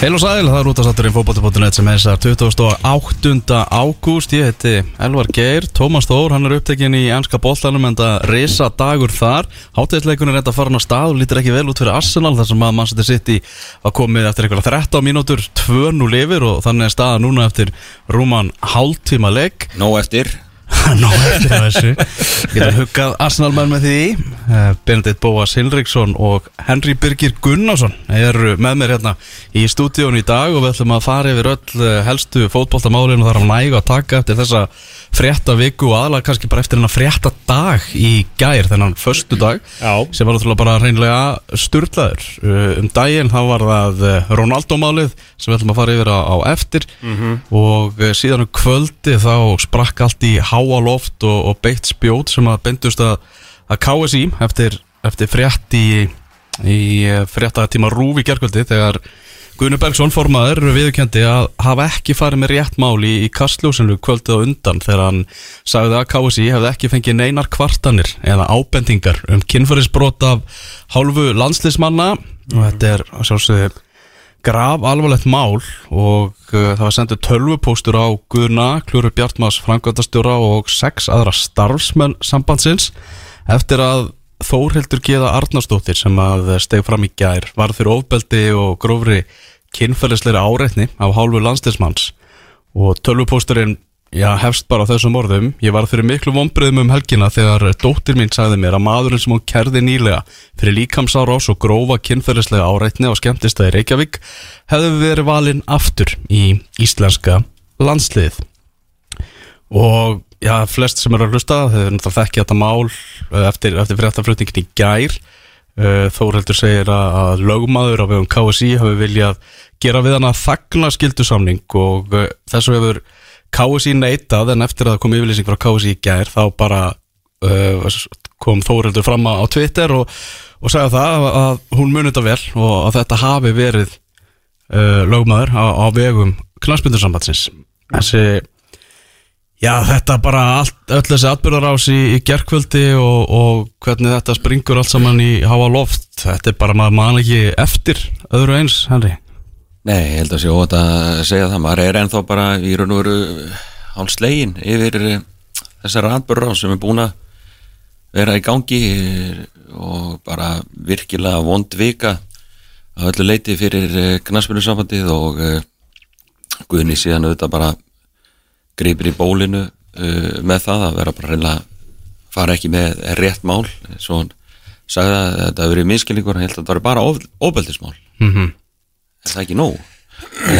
Heil og sæl, það er útastátturinn fótbolti.net sem er þessar 28. ágúst. Ég heiti Elvar Geir, Tómas Þór, hann er upptekinn í ennska boltanum en það risa dagur þar. Hátæðisleikunum er þetta farin á stað og lítir ekki vel út fyrir Arsenal þar sem að Manchester City var komið eftir eitthvað 13 mínútur 2-0 lifir og þannig er staða núna eftir rúman hálftíma legg Nó eftir Nó eftir að þessu. Getur huggað Arsenal-menn með því? Eh, Benedikt Bóas Hilriksson og Henry Birgir Gunnarsson eru með mér hérna í stúdíun í dag og við ætlum að fara yfir öll eh, helstu fótboltamálinu og þar að nægu að taka eftir þessa frétta viku og aðalega kannski bara eftir hennar frétta dag í gær þennan förstu dag Já. sem var náttúrulega bara reynlega sturlaður. Uh, um daginn þá var það eh, Ronaldo-málið sem við ætlum að fara yfir á, á eftir. Og eh, síðan um kvöldi þá sprakk allt í háa loft og, og beitt spjót sem að bendust að, að KSI eftir, eftir frétt í, í fréttatíma rúf í gerkvöldi þegar Gunni Bergson formaður viðurkendi að hafa ekki farið með rétt mál í, í kastljósinu kvöldið á undan þegar hann sagði að KSI hefði ekki fengið neinar kvartanir eða ábendingar um kynfærisbrot af hálfu landslismanna og þetta er að graf alvarlegt mál og uh, það var sendið tölvupóstur á Guðna, Klúru Bjartmás, Frankværtastjóra og sex aðra starfsmenn sambandsins eftir að Þórhildur Geða Arnarsdóttir sem að steg fram í gær var fyrir ofbeldi og grófri kynferðisleiri áreitni af hálfu landslismanns og tölvupósturinn já, hefst bara þessum orðum. Ég var fyrir miklu vonbriðum um helgina þegar dóttir mín sagði mér að maðurinn sem hún kerði nýlega fyrir líkamsárás og grófa kynferðislega áreitni á skemmtistæði Reykjavík hefði verið valinn aftur í íslenska landslið og já, flest sem eru að hlusta þau náttúrulega þekki þetta mál eh, eftir, eftir fréttaflutningin í gær. Eh, Þórheldur segir að, lögmaður á vegum KSI hafi viljað gera við hana þagna skildusamning og uh, þessu hefur KSI neitað en eftir að það kom yfirlýsing frá KSI í gær þá bara uh, kom Þórheldur fram á Twitter og, og sagði það að, hún muni þetta vel og að þetta hafi verið uh, lögmaður á, á vegum knarspindarsambatsins þessi Já, þetta bara allt, öll þessi atbyrðarás í, í gerkvöldi og, og hvernig þetta springur allt saman í háa loft, þetta er bara, maður man ekki eftir öðru eins, Henry. Nei, ég held að sé óvægt að segja það. Maður er ennþá bara í raun og veru hálf slegin yfir eh, þessar atbyrra sem er búin að vera í gangi eh, og bara virkilega vond vika að öllu leiti fyrir knaspinu og uh, Guðni síðan auðvitað bara gripir í bólinu með það að vera bara reynilega fara ekki með rétt mál. Svo hann sagði að þetta hefur verið minnskilningur hann held að þetta var bara of, ofbeldismál. Mm -hmm. Er það ekki nóg?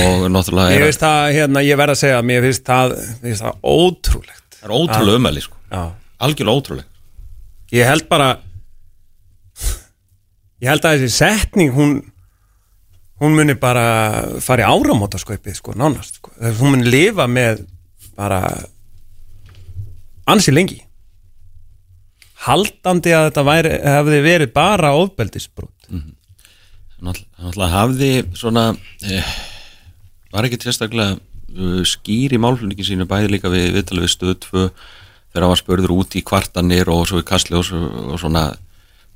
Og náttúrulega Ég er, finnst það, hérna, ég verð að segja Mér finnst það, mér finnst það ótrúlegt. Það er ótrúlega umæli sko. Já. Algjörlega ótrúlega Ég held bara Ég held að þessi setning hún hún muni bara fara í áramótaskaupið sko, nánast sko. Þess- hún muni lifa með bara ansi lengi. Haldandi að þetta væri, hefði verið bara ofbeldisbrot Náttúrulega- náttúrulega hafði svona eh, var ekki sérstaklega uh, skýr í málflutningi sínu bæði líka við viðtalið við stöð 2 þegar hann var spörður út í kvartanir og svo í kastljós og, og svona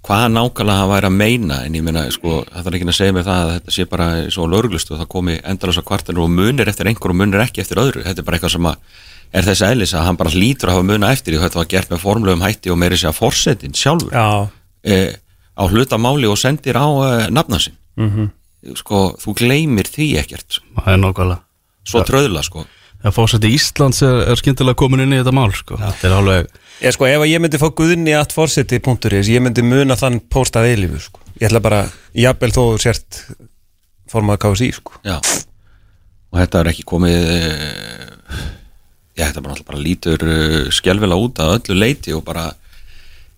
hvað nákvæmlega hann væri að meina. En ég meina sko það er ekki að segja mér það að þetta sé bara svo lögreglustu og það komi endalasa kvartanir og munir eftir einhver og munir ekki eftir öðru. Þetta er bara eitthvað sem að er þess eðlis að hann bara hlýtur að hafa muna eftir því þetta var gert með formlegum hætti og meiri að forsetin sjálfur. Já, eh, á hlutamáli og sendir á eh, nafna sinn -hmm. sko, þú gleymir því ekkert Það er nákvæmlega. svo tröðla sko Það fórsætti Íslands er, er skyndilega komin inn í þetta mál, sko. Þetta er alveg, Ég sko, ef ég myndi fá guðni að forseti.is, ég myndi muna þann póstað eilifu, sko. Ég ætla bara, jafnvel þó sért formað KSI, sko. já. og þetta er ekki komið eh, já, þetta er bara, bara lítur uh, skjálfilega út að öllu leiti og bara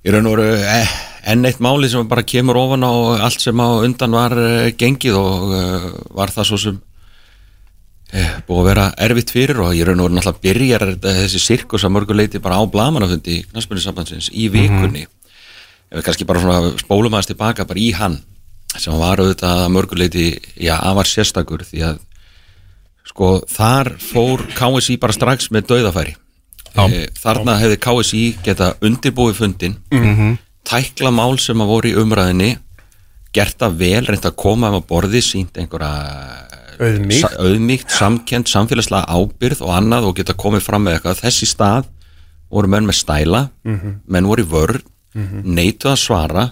í raun og veru eh, enn eitt máli sem bara kemur ofan á allt sem á undan var uh, gengið og uh, var það svo sem eh, búið að vera erfitt fyrir og ég raun og veru náttúrulega byrjar þessi sirkus að mörgu leiti bara á blamanafundi knastmyndisambandsins í vikunni. Ef við kannski bara svona spólum aðeins tilbaka bara í hann sem var auðvitað að mörgu leiti já, afar sérstakur því að sko þar fór KSI bara strax með dauðafæri. E, þarna hefði KSI geta undirbúið fundin tækla mál sem að voru í umræðinni gert það vel, reynt að koma um að borði sínt einhverja Auðmýkt. sa- auðmýkt, samkend, samfélagslega ábyrð og annað og geta komið fram með eitthvað. Þessi stað voru menn með stæla menn voru í vörn mm neituð að svara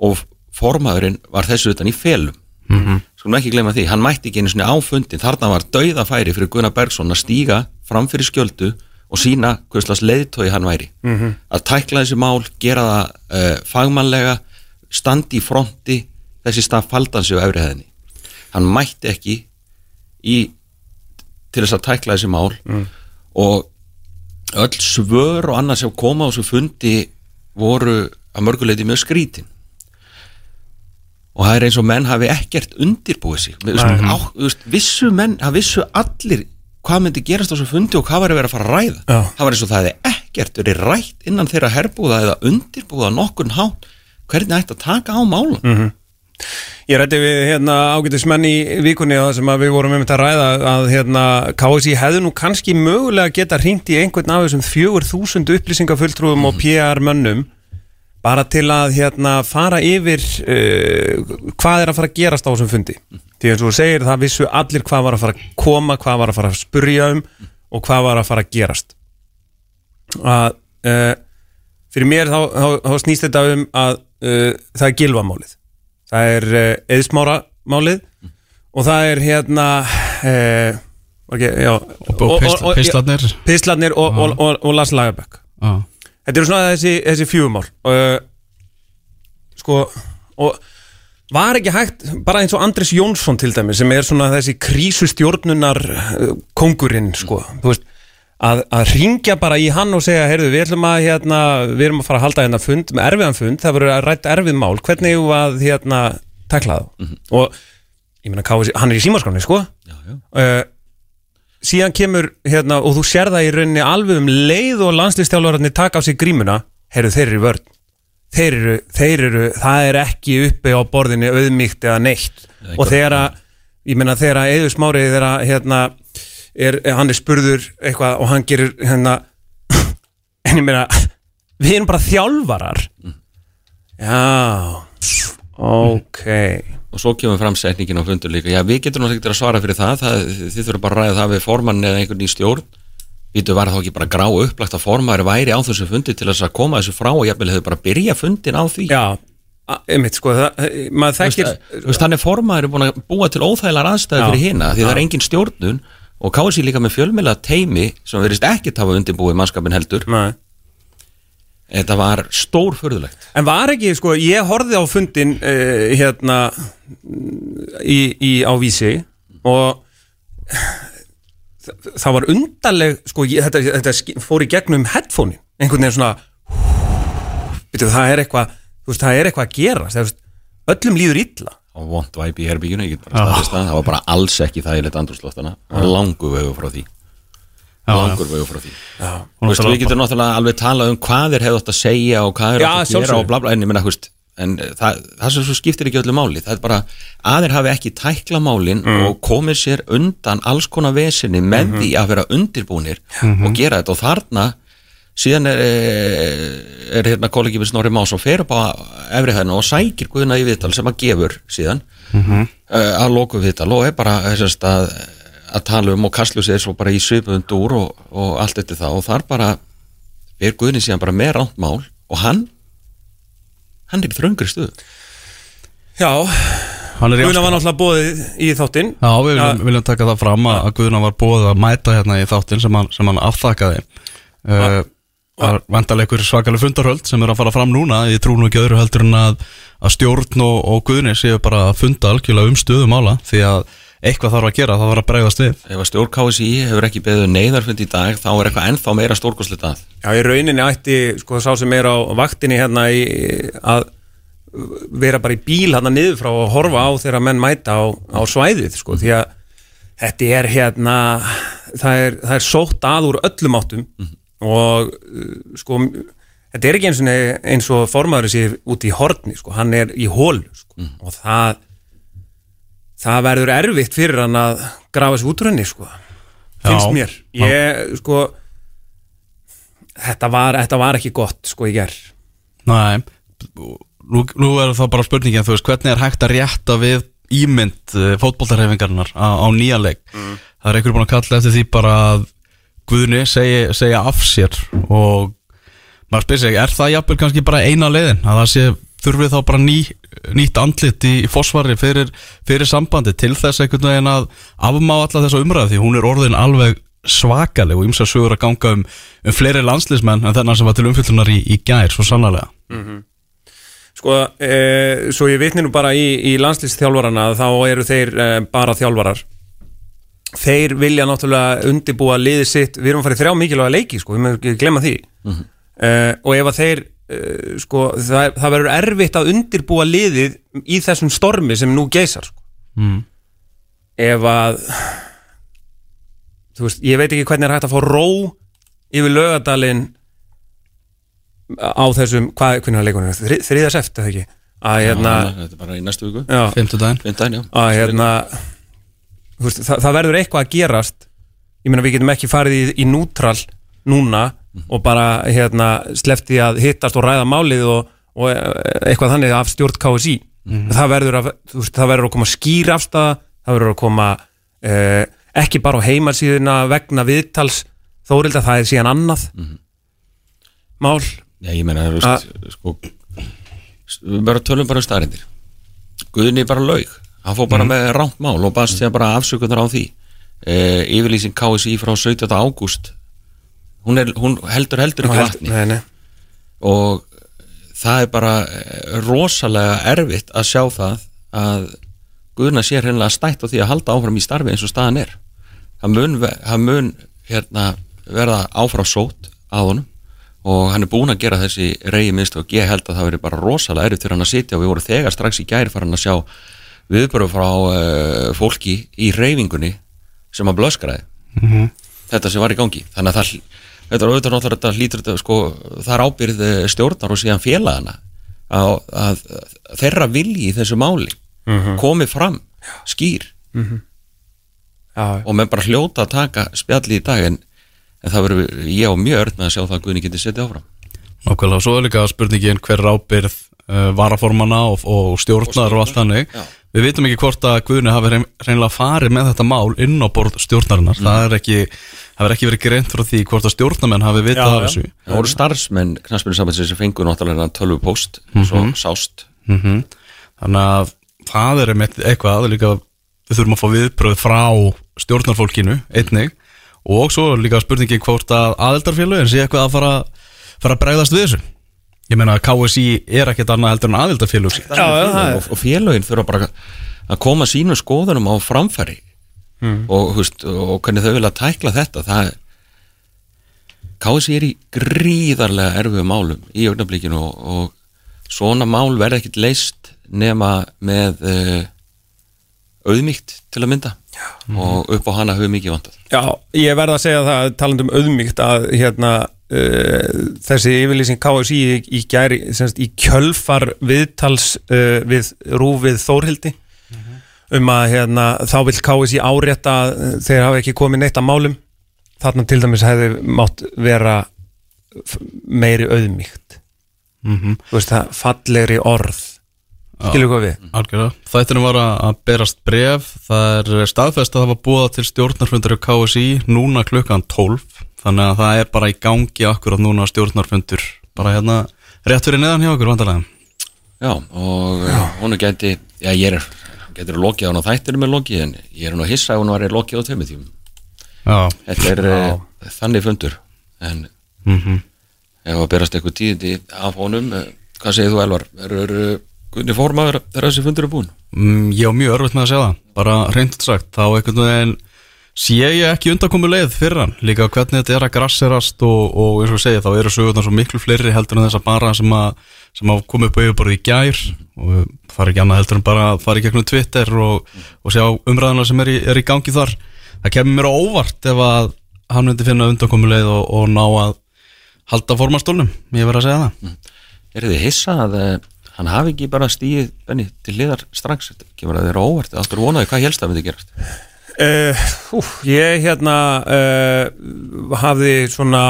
og formaðurinn var þessu utan í felum. Mm skulum ekki glemma því, hann mætti ekki einu sinni á fundin þarna var dauðafæri fyrir Gunnar Bergson að stíga fram fyrir skjöldu og sína hverslas leiðtói hann væri. -hmm. að tækla þessi mál, gera það uh, fagmannlega, standi í fronti þessi stað faldan sig á efrihæðinni hann mætti ekki í til þess að tækla þessi mál og öll svör og annað sem koma á þessu fundi voru að mörguleiti mjög skrítin. Og það er eins og menn hafi ekkert undirbúið sig. Veist, á, veist, vissu menn, það vissu allir hvað myndi gerast á þessu fundi og hvað var að vera að fara að ræða? Já. það var eins og það hefði ekkert verið rætt innan þeirra herbúða eða undirbúða nokkurn hátt hvernig ætti að taka á málum. Ég rætti við hérna ágætismenn í vikunni á það sem að við vorum með að ræða að hérna KSI hefðu nú kannski mögulega geta hringt í einhvern af þessum 4000 upplýsingafulltrúum og PR mönnum bara til að hérna fara yfir uh, hvað er að fara að gerast á þessum fundi. Því eins og þú segir það vissu allir hvað var að fara að koma hvað var að fara að spurja um og hvað var að fara að gerast. Að uh, fyrir mér þá, þá, þá snýst þetta um að uh, það er gilvamálið það er uh, eðsmára málið og það er hérna uh, okay, já, Og, og, og og, og, og, Lars Lagerbæk Já. Þetta eru svona þessi, þessi fjúumál. Uh, Sko Og var ekki hægt Bara eins og Andres Jónsson til dæmi Sem er svona þessi krísustjórnunar uh, Kongurinn sko Þú veist Að, að ringja bara í hann og segja heyrðu, við ætlum að hérna, við erum að fara að halda hérna fund með erfiðan fund, það verður að rætta erfið mál hvernig við að hérna tekla það og ég meina hann er í símaskráni sko. Já, já. uh, síðan kemur hérna, og þú sér það í rauninni alveg um leið og landslistjálfararnir taka á sig grímuna heyrðu þeir eru vörn. Þeir eru, þeir eru, það er ekki uppi á borðinni auðmíkt eða neitt. Nei, og þegar að, ég meina þegar að eður smárið þegar að hérna, er, hann er spurður eitthvað og hann gerir hérna en ég meina við erum bara þjálfarar. Já ok og svo kemur fram setningin á fundur líka. Já við getum náttúrulega ekki að svara fyrir það, það þið þurfum bara að ræða það við formann eða einhvern í stjórn. Vítu var þá ekki bara grá upplagt að formaður væri á þessu fundi til þess að koma þessu frá og jafnvel hefur bara byrja fundin á því? Já, einmitt sko það, maður Þú veist, þekkir veist, þannig formaður er búin að búa til óþægilegar aðstæði fyrir hina því Já. það er engin stjórnun og kási líka með fjölmjöla teimi sem verðist ekkert hafa undirbúið mannskapin heldur. Nei. Þetta var stórfurðulegt. En var ekki, sko, ég horfði á fundin uh, hérna í, í á vísi og þa- það var undarleg, sko, ég, þetta, þetta fór í gegnum headphone einhvern veginn svona veitu, það er eitthvað, þú veist, það er eitthvað að gera það, veist, öllum líður illa. Og vond væp í herbyggjunu, ég get bara staðist það það var bara alls ekki þægilegt andrúsloftana og langur vegu frá því langur vegu frá því. Veist, við getum náttúrulega alveg talað um hvað er hefði átt að segja og hvað Já, átt að gera og bla bla en þú veist en það, það sem svo skiptir ekki öllu máli. Það er bara aðeir hafi ekki tækla málin og komið sér undan alls konar vesinni með því að vera undirbúnir og gera þetta. Og þarna síðan er, er hérna kollegi við Snorri Más og fer upp á efri hæðina og sækir guðna í viðtal sem að gefur síðan uh, að loku viðtal og er bara þessast að, að tala um og kastlu sér svo bara í svipund úr og, og allt eftir það. Og þar bara er guðni síðan bara með ránt mál og hann hann er í þröngri stuðu Já, er Guðna var náttúrulega bóðið í þáttinn. Já, við viljum, viljum taka það fram að, Guðna var búið að mæta hérna í þáttin sem hann, sem hann afþakkaði. Uh, Það er vandalega ykkur svakalega fundarhöld sem er að fara fram núna ég trú nú ekki öðru heldur en að, að stjórn og, og Guðni séu bara að funda algjörlega um stöðum ála því að eitthvað þarf að gera, það þarf að bregðast við. Ef að stjórn KSI hefur ekki beðið neyðarfund í dag þá er eitthvað ennþá meira stórkostlegt að? Já, í rauninni ætti, sko, sá sem er á vaktinni hérna í, að vera bara í bíl hérna niður frá og horfa á þegar menn mæta á, á svæðið, sko, því að þetta er hérna, það er, það er sótt að úr öllum áttum og, uh, sko, þetta er ekki eins og, eins og formaður sér út í horni, sko, hann er í hólu, sko, og það, það verður erfitt fyrir hann að grafa sér út úr henni, sko, finnst Já. mér. Ég, sko, þetta var, þetta var ekki gott sko í ger Næ, nú, nú er það bara spurningin veist, hvernig er hægt að rétta við ímynd uh, fótboltarhefingarinnar á, á nýja leik? Það er einhverjum búin að kalla eftir því bara að Guðni segja, segja af sér og maður spyrir sig, er það jafnvel kannski bara eina leiðin að það sé þurfið þá bara ný, nýtt andlit í, í fósvari fyrir, fyrir sambandi til þess einhvern veginn að afmá alla þessa umræðu því hún er orðin alveg svakaleg og ymsa sögur að ganga um, um fleiri landslismenn en þennan sem var til umfyllunar í, í gær svo sannlega Sko, e, svo ég vitni nú bara í, í landslýstþjálfarana þá eru þeir e, bara þjálfarar. Þeir vilja náttúrulega undibúa liðið sitt, við erum að fara í þrjá mikilvæga leiki sko, við mögum ekki glemma því. Mm og ef að þeir e, sko, það, það verður erfitt að undirbúa liðið í þessum stormi sem nú geysar sko. mm. ef að þú veist, ég veit ekki hvernig er hægt að fá ró yfir lögadalinn á þessum, hvað, hvernig er leikunum Þri, þriðas eftir, ekki? Að hérna, Já, Þetta er bara í næstu viku. Já, Fyndan, já. Að hérna veist, það, það verður eitthvað að gerast. Ég meina við getum ekki farið í, í nútral núna og bara hérna slefti að hittast og ræða málið og, og eitthvað þannig af stjórn KSI það, verður að, veist, það verður að koma skýr afstæða það verður að koma eh, ekki bara á heimarsíðuna vegna viðtals þórilda það er síðan annað mál. Já, ég meina, þú veist, sko Við bara tölum bara um staðrindir Guðni bara laug. Hann fór bara með rámt mál og baðst síðan bara afsökunar á því. E, Yfirlýsing KSI frá 17. ágúst hún, er, hún heldur heldur ekki vatni. nei, nei. og það er bara eh, rosalega erfitt að sjá það að Guðna sé hreinlega stætt á því að halda áfram í starfi eins og staðan er. Hann mun, hann mun hérna, verða áfram sót að honum og hann er búinn að gera þessi reyði minnst og ég held að það veri bara rosalega erfitt fyrir hann að sitja og við vorum þegar strax í gæri farin að sjá viðbörðu frá uh, fólki í reyfingunni sem að blöskraði. Þetta sem var í gangi. Þannig að það, þetta er auðvitað náttúrulega þetta hlýtur þetta sko, það er ábyrð eh, stjórnar og síðan félagana að, að, að þeirra vilji í þessu máli komi fram skýr. Já, og menn bara hljóta að taka spjalli í dag en, en það verður ég á mjög öll með að sjá það að Guðni geti setið áfram. Nákvæmlega, svo er líka spurningin hver er ábyrð varaformana og, og stjórnar og, allt þannig. Já. Við vitum ekki hvort að Guðni hafi reyn- hreinlega farið með þetta mál inn á borð stjórnarinnar. Það, er ekki, það er ekki verið greint frá því hvort að stjórnarmenn hafi vitað af já. þessu. Það voru starfsmenn knaspinu sambandsins sem fengu náttúrulega tölvu post svo sást. Mm Þannig að það er einmitt eitthvað líka, við þurfum að fá viðbröð frá stjórnarfólkinu einnig. Og svo líka spurningin hvort að aðeldarfélögin sé eitthvað að fara, fara að bregðast við þessu Ég meina að KSI er ekkert annað heldur en já, já, er og, og félögin þurfa bara að koma sínum skoðunum á framfæri. Og, þú veist, og hvernig þau vilja tækla þetta það er KSI er í gríðarlega erfiðu málum í augnablikinu og, og svona mál verða ekkit leist nema með uh, auðmíkt til að mynda. Og upp á hana hefur mikið vantað. Já, ég verð að segja það talandum auðmíkt að hérna þessi yfirlýsing KSI í, í gæri, semst í kjölfar viðtals uh, við rúfið Þórhildi um að hérna þá vill KSI árétta þeir hafa ekki komið neitt að málum. Þarna til dæmis hefði mátt vera meiri auðmíkt mm þú veist það, fallegri orð skilur hvað við? Algjörlega. Þættinu var að að berast bref Það er staðfest að það var búið til stjórnarfundur á KSI núna klukkan 12 Þannig að það er bara í gangi akkurat núna stjórnarfundur. Bara hérna rétt fyrir neðan hjá okkur vandarlega Já, og já. hún geti já, ég er, getur lokið á hún á þættinu með lokið en ég er nú að hissa að hún var lokið á tveimur tímum. Já, Þetta er uh, þannig fundur en mm ef að berast eitthvað tíðindi af honum uh, hvað segir þú Elvar? Er, er, er Gunni formaður þegar þessi fundur er búin? mm, Ég á mjög örfitt með að segja það. Bara reynd sagt, þá einhvern veginn sé ég ekki undankomu leið fyrir hann. Líka hvernig þetta er að grasserast og, og eins og segi þá eru sögurnar svo miklu fleiri heldur en þess að bara sem að sem að koma upp yfirborðið í gær. Og er ekki annað heldur en bara að fara í gegnum Twitter og, og sjá umræðina sem er í, er í gangi þar. Það kemur mér á óvart ef að hann myndi finna undankomu leið og, og ná að halda formastólnum, ég verð að segja það. Er þið hissa að uh, hann hafi ekki bara stíð Benni til liðar strax? Þetta kemur að þeirra óvart Áttur vonaði hvað helst að myndi gerast? Uh, úf, ég hérna uh, hafði svona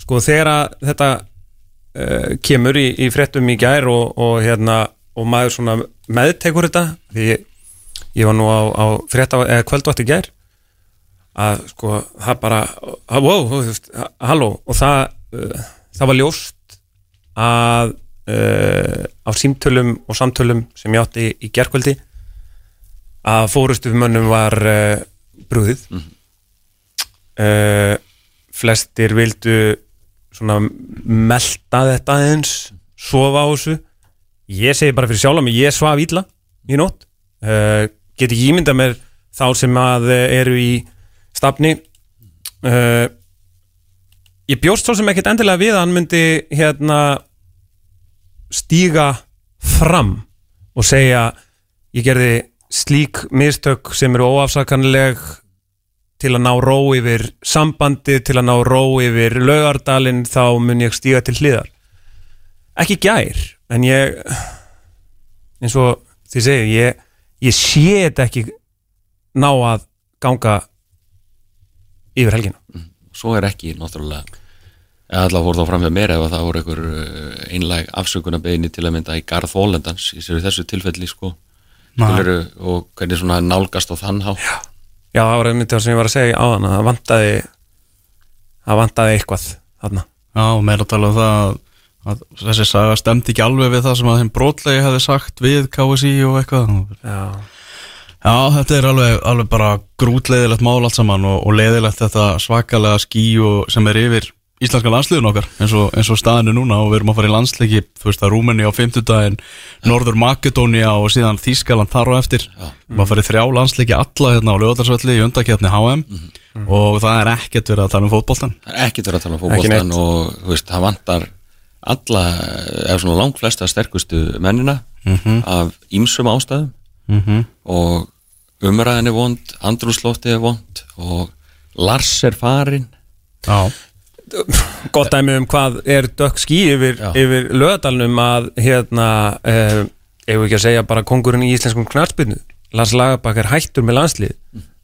sko þegar þetta uh, kemur í, í fréttum í gær og, og hérna og maður svona meðtekur þetta því ég, ég var nú á, á frétta, eða kvöldvætti gær að sko það bara wow, halló og það, uh, það var ljóst að uh, á símtölum og samtölum sem ég átti í gerkvöldi að fórustu mönnum var uh, brúðið uh, flestir vildu svona melta þetta aðeins sofa á þessu. Ég segi bara fyrir sjálf mig, ég svaf ítla í nótt. Uh, get ekki ímynda mér þá sem að eh, eru í stafni. Uh, ég bjóst svo sem ekkert endilega við að hann myndi hérna stíga fram og segja ég gerði slík mistök sem eru óafsakanleg til að ná ró yfir sambandi, til að ná ró yfir laugardalinn, þá mun ég stíga til hliðar. Ekki gær en ég eins og þið segir ég, ég sé þetta ekki ná að ganga yfir helgina. Svo er ekki náttúrulega eða allavega fór þá fram með mér ef að það voru einhver uh, einlæg afsökunarbeginni til að mynda í Garð Fólendans í sér þessu tilfelli sko. Skilurðu, og hvernig svona nálgast á þann há já, það var einmitt það sem ég var að segja á þann að það vantaði það vantaði eitthvað þarna. Já, meira að tala um það að, að þessi saga stemdi ekki alveg við það sem að þeim brotlegi hefði sagt við KSI og eitthvað. Já, Já, þetta er alveg, alveg bara grútleiðilegt mál allt saman og, og leiðilegt þetta svakalega skí og sem er yfir íslenska landsliðun okkar eins og, eins og staðinu núna og við erum að fara í landsleiki þú veist að Rúmeni á 50 daginn Norður Makedónia og síðan Þískaland þar á eftir. Við erum að fara í þrjá landsleiki alla hérna á lögadarsvelli í undakjarni HM og það er ekkert verið að tala um fótboltan það er ekkert verið að tala um neitt. og þú veist, það vantar alla, eða svona langt flesta sterkustu mennina af ýmsum ástæðum. Mm -hmm. og umræðin er vond andrúslóftið er vond og Lars er farin Já, gott dæmi um hvað er dökk skí yfir, yfir lögadalnum að hérna eh, ef við ekki að segja bara kongurinn í íslenskum knarspinnu Lars Lagerbakk er hættur með landslið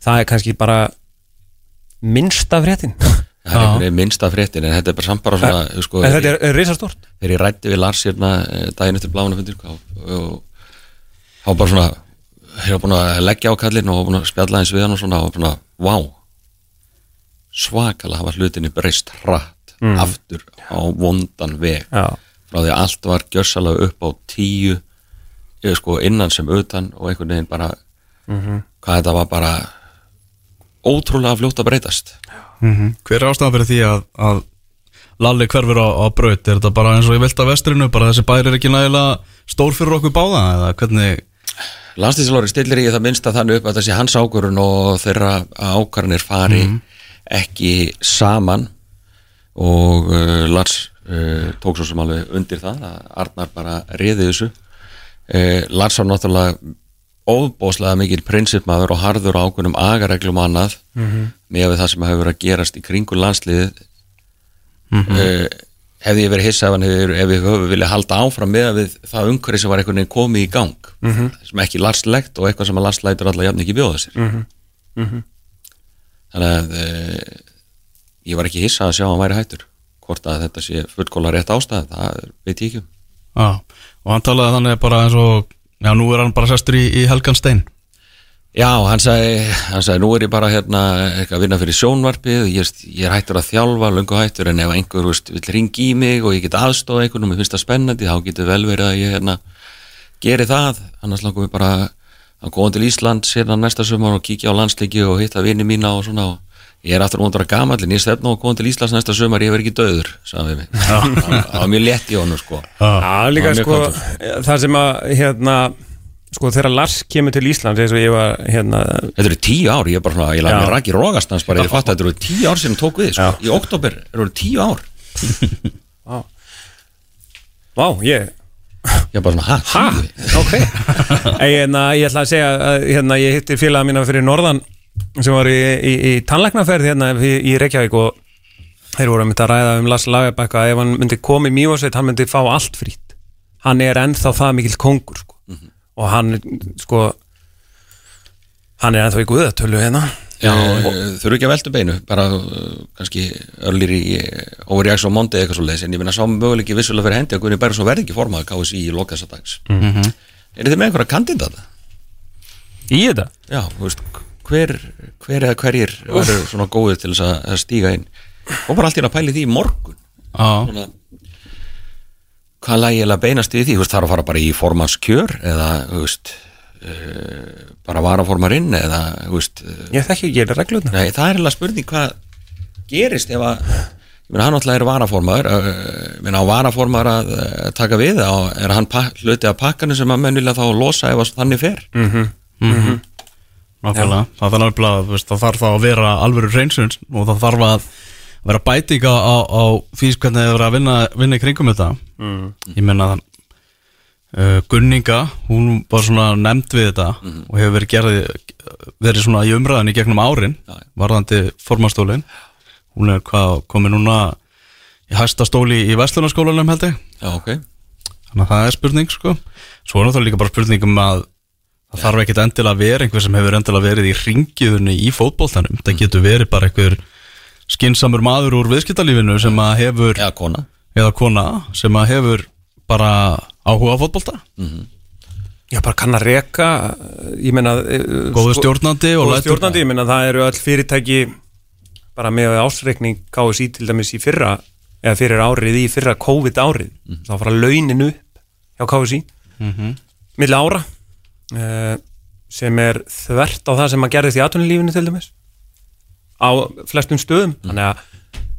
það er kannski bara minnsta fréttin. Það er minnsta fréttin en þetta er bara samt bara svona sko, en þetta er, er risastort þegar ég rætti við Lars hérna eh, daginn eftir blána fundir og, og þá bara svona var búin að leggja á kallin og búin að spjalla eins við hann og svona og svona, vá svakalega hafa hlutinni breyst hratt aftur á vondan veg. Já, frá því að allt var gjörsalega upp á tíu eða sko innan sem utan og einhvern veginn bara hvað þetta var bara ótrúlega fljótt að breytast. Hver er ástæðan fyrir því að, að Lalli hverfur á, á braut? Er þetta bara eins og ég vilt að vestrinu Bara þessi bær er ekki nægilega stór fyrir okkur báða Eða hvernig? Landslýsalóri stillir í það minnsta þannig upp að þessi hans ákvörun og þeirra ákvarðanir fari ekki saman og uh, Lars uh, tók svo sem alveg undir það að Arnar bara riði þessu. Uh, Lars var náttúrulega óbóðslega mikil prinsipmaður og harður á ákveðnum agareglum annað með við það sem hefur verið að gerast í kringu landsliðið. Uh, hefði ég verið hissa ef, við höfum viljað halda áfram með við það umhverfi sem var einhvern veginn komið í gang. -hmm. sem ekki larslegt og eitthvað sem að larslætur alla jafn ekki bjóða sér. -hmm. Þannig að uh, ég var ekki hissa að sjá að hann væri hættur hvort að þetta sé fullkóla rétt ástæð það veit ég ekki Já, og hann talaði þannig bara eins og Já, nú er hann bara sestur í, í Helgan Stein. Já, hann sagði, hann sagði, nú er ég bara hérna að vinna fyrir sjónvarpið ég, ég er hættur að þjálfa, löngu hættur en ef einhver veist, vill ringi í mig og ég get aðstofa einhvern og mér finnst það spennandi, þá getur vel verið að ég hérna geri það. Annars langum við bara að koma til Ísland hérna næsta sumar og kíkja á landsleiki og hitta vini mína og svona. Og ég er aftur múndur að gamallin, ég stefna og koma til Íslands næsta sumar, ég verð ekki döður sagði við mig, það var mjög létt í honum sko. Já, líka sko það sem að hérna sko þegar Lars kemur til Íslands eins og ég var hérna Þetta eru tíu ár, ég er bara svona, ég laði Já. mér raki rógastans bara, ég fatt að þetta eru tíu ár sem tók við, sko. í oktober eru tíu ár. Vá, ég Ég er bara svona, hæ, Ha? tíu? Ok Ei, hérna, Ég ætla að segja að hérna, ég hitti félaga mína fyrir Norðan sem var í, í, í tannlæknaferð hérna í, í Reykjavík og þeir voru að mynda að ræða um Lars Lagerbæk að ef hann myndi koma í Mívasveit hann myndi fá allt frýtt hann er ennþá það mikill kongur sko. og hann sko hann er ennþá í guðatölu hérna þurfu ekki að velta beinu, bara uh, kannski örlir í overreaks og mondi eitthvað svo leiðis, en ég minna sá möguleiki vissulega fyrir hendi að Gunni Bergson verði ekki formaður KSI í lokasadags. Mm -hmm. Er þið með einhverja kandidata? Í þetta? Já, veist, hver, hver eða hverjir verður svona góðið til þess að, að stíga inn og bara allt í að pæli því í morgun Já, svona, hvað lægi eða beinast við því, þú veist, þarf að fara bara í formannskjör eða, þú veist uh, bara varaformarinn eða, þú veist uh, Ég þekki ekki gera reglurna nei, það er alveg spurning hvað gerist ef að ég meina, hann alltaf er varaformaður ég meina, á varaformaður að uh, taka við á, er hann hluti af pakkanu sem að menn vilja þá losa ef þannig fer? Nákvæmlega. Það þarf nefnilega, þú veist, það þarf þá að vera alvöru reynsund og það þarf að vera bæting á, á, á því hvernig það er að vinna, vinna í kringum þetta. Ég meina það uh, Gunninga, hún var svona nefnd við þetta og hefur verið gerði verið svona í umræðan í gegnum árin Já, já. varðandi formastólin hún er hvað komið núna í hæsta stóli í Vestlunarskólanum held ég. Já, ok. Þannig að það er spurning sko. Svo er náttúrulega líka bara spurning um að það þarf ekkit endilega að vera einhver sem hefur endilega verið í ringiðunni í fótboltanum. Það getur verið bara einhver skinsamur maður úr viðskiptalífinu sem að hefur, eða kona. Eða kona sem að hefur bara áhuga á fótbolta? Já, bara kann að reka Ég meina eh, góðu sko- stjórnandi og lætur- stjórnandi, ég meina það eru öll fyrirtæki bara með ásreikning KSI til dæmis í fyrra eða fyrir árið í fyrra COVID árið. Þá fara launin upp hjá KSI milli ára uh, sem er þvert á það sem að gerðist í atvinnulífinu til dæmis. Á flestum stöðum. Þannig að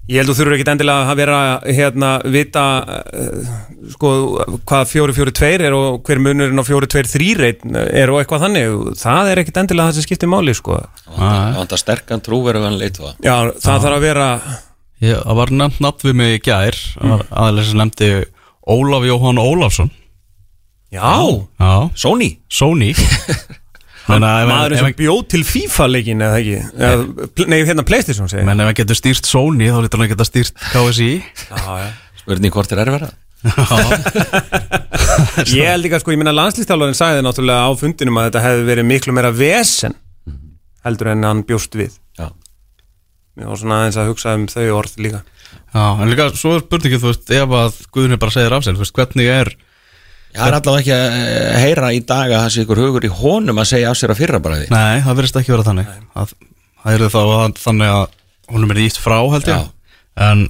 ég held þú þurfur ekki endilega að vera hérna vita uh, sko hvað 4-4-2 er og hver munurinn á 4-2-3 er og eitthvað þannig. Það er ekkit endilega það sem skiptir máli sko. Það vantar sterkan trúverðan leitu Já, það þarf að vera Ég, það var nefnt nafn við mig í gær mm. aðeins sem nefndi Ólaf Jóhann Ólafsson. Já, já, Sony. Sony Menna, ef, maðurinn ef, sem bjóð til FIFA leikin eða ekki? Eða, Nei, hérna Playstation segi ég. menn ef hann getur stýrt Sony þá lítur hann að geta stýrt KSI. Spurning hvort er erfæra Ég held ekki að sko, ég minna landslýstálvarinn sagði náttúrulega á fundinum að þetta hefði verið miklu meira vesen heldur en hann bjóst við. Já, Ég var svona aðeins að hugsa um þau orð líka. Já, en líka svo er spurningið, þú veist, ef að Guðni bara segir af sér, þú veist, hvernig er Það er allavega ekki að eh, heyra í dag að það sé ykkur hugur í honum að segja af sér að fyrra bara því Nei, það verðist ekki vera þannig. Að, Það er þá að, þannig að honum er ítt frá, held ég. Já. En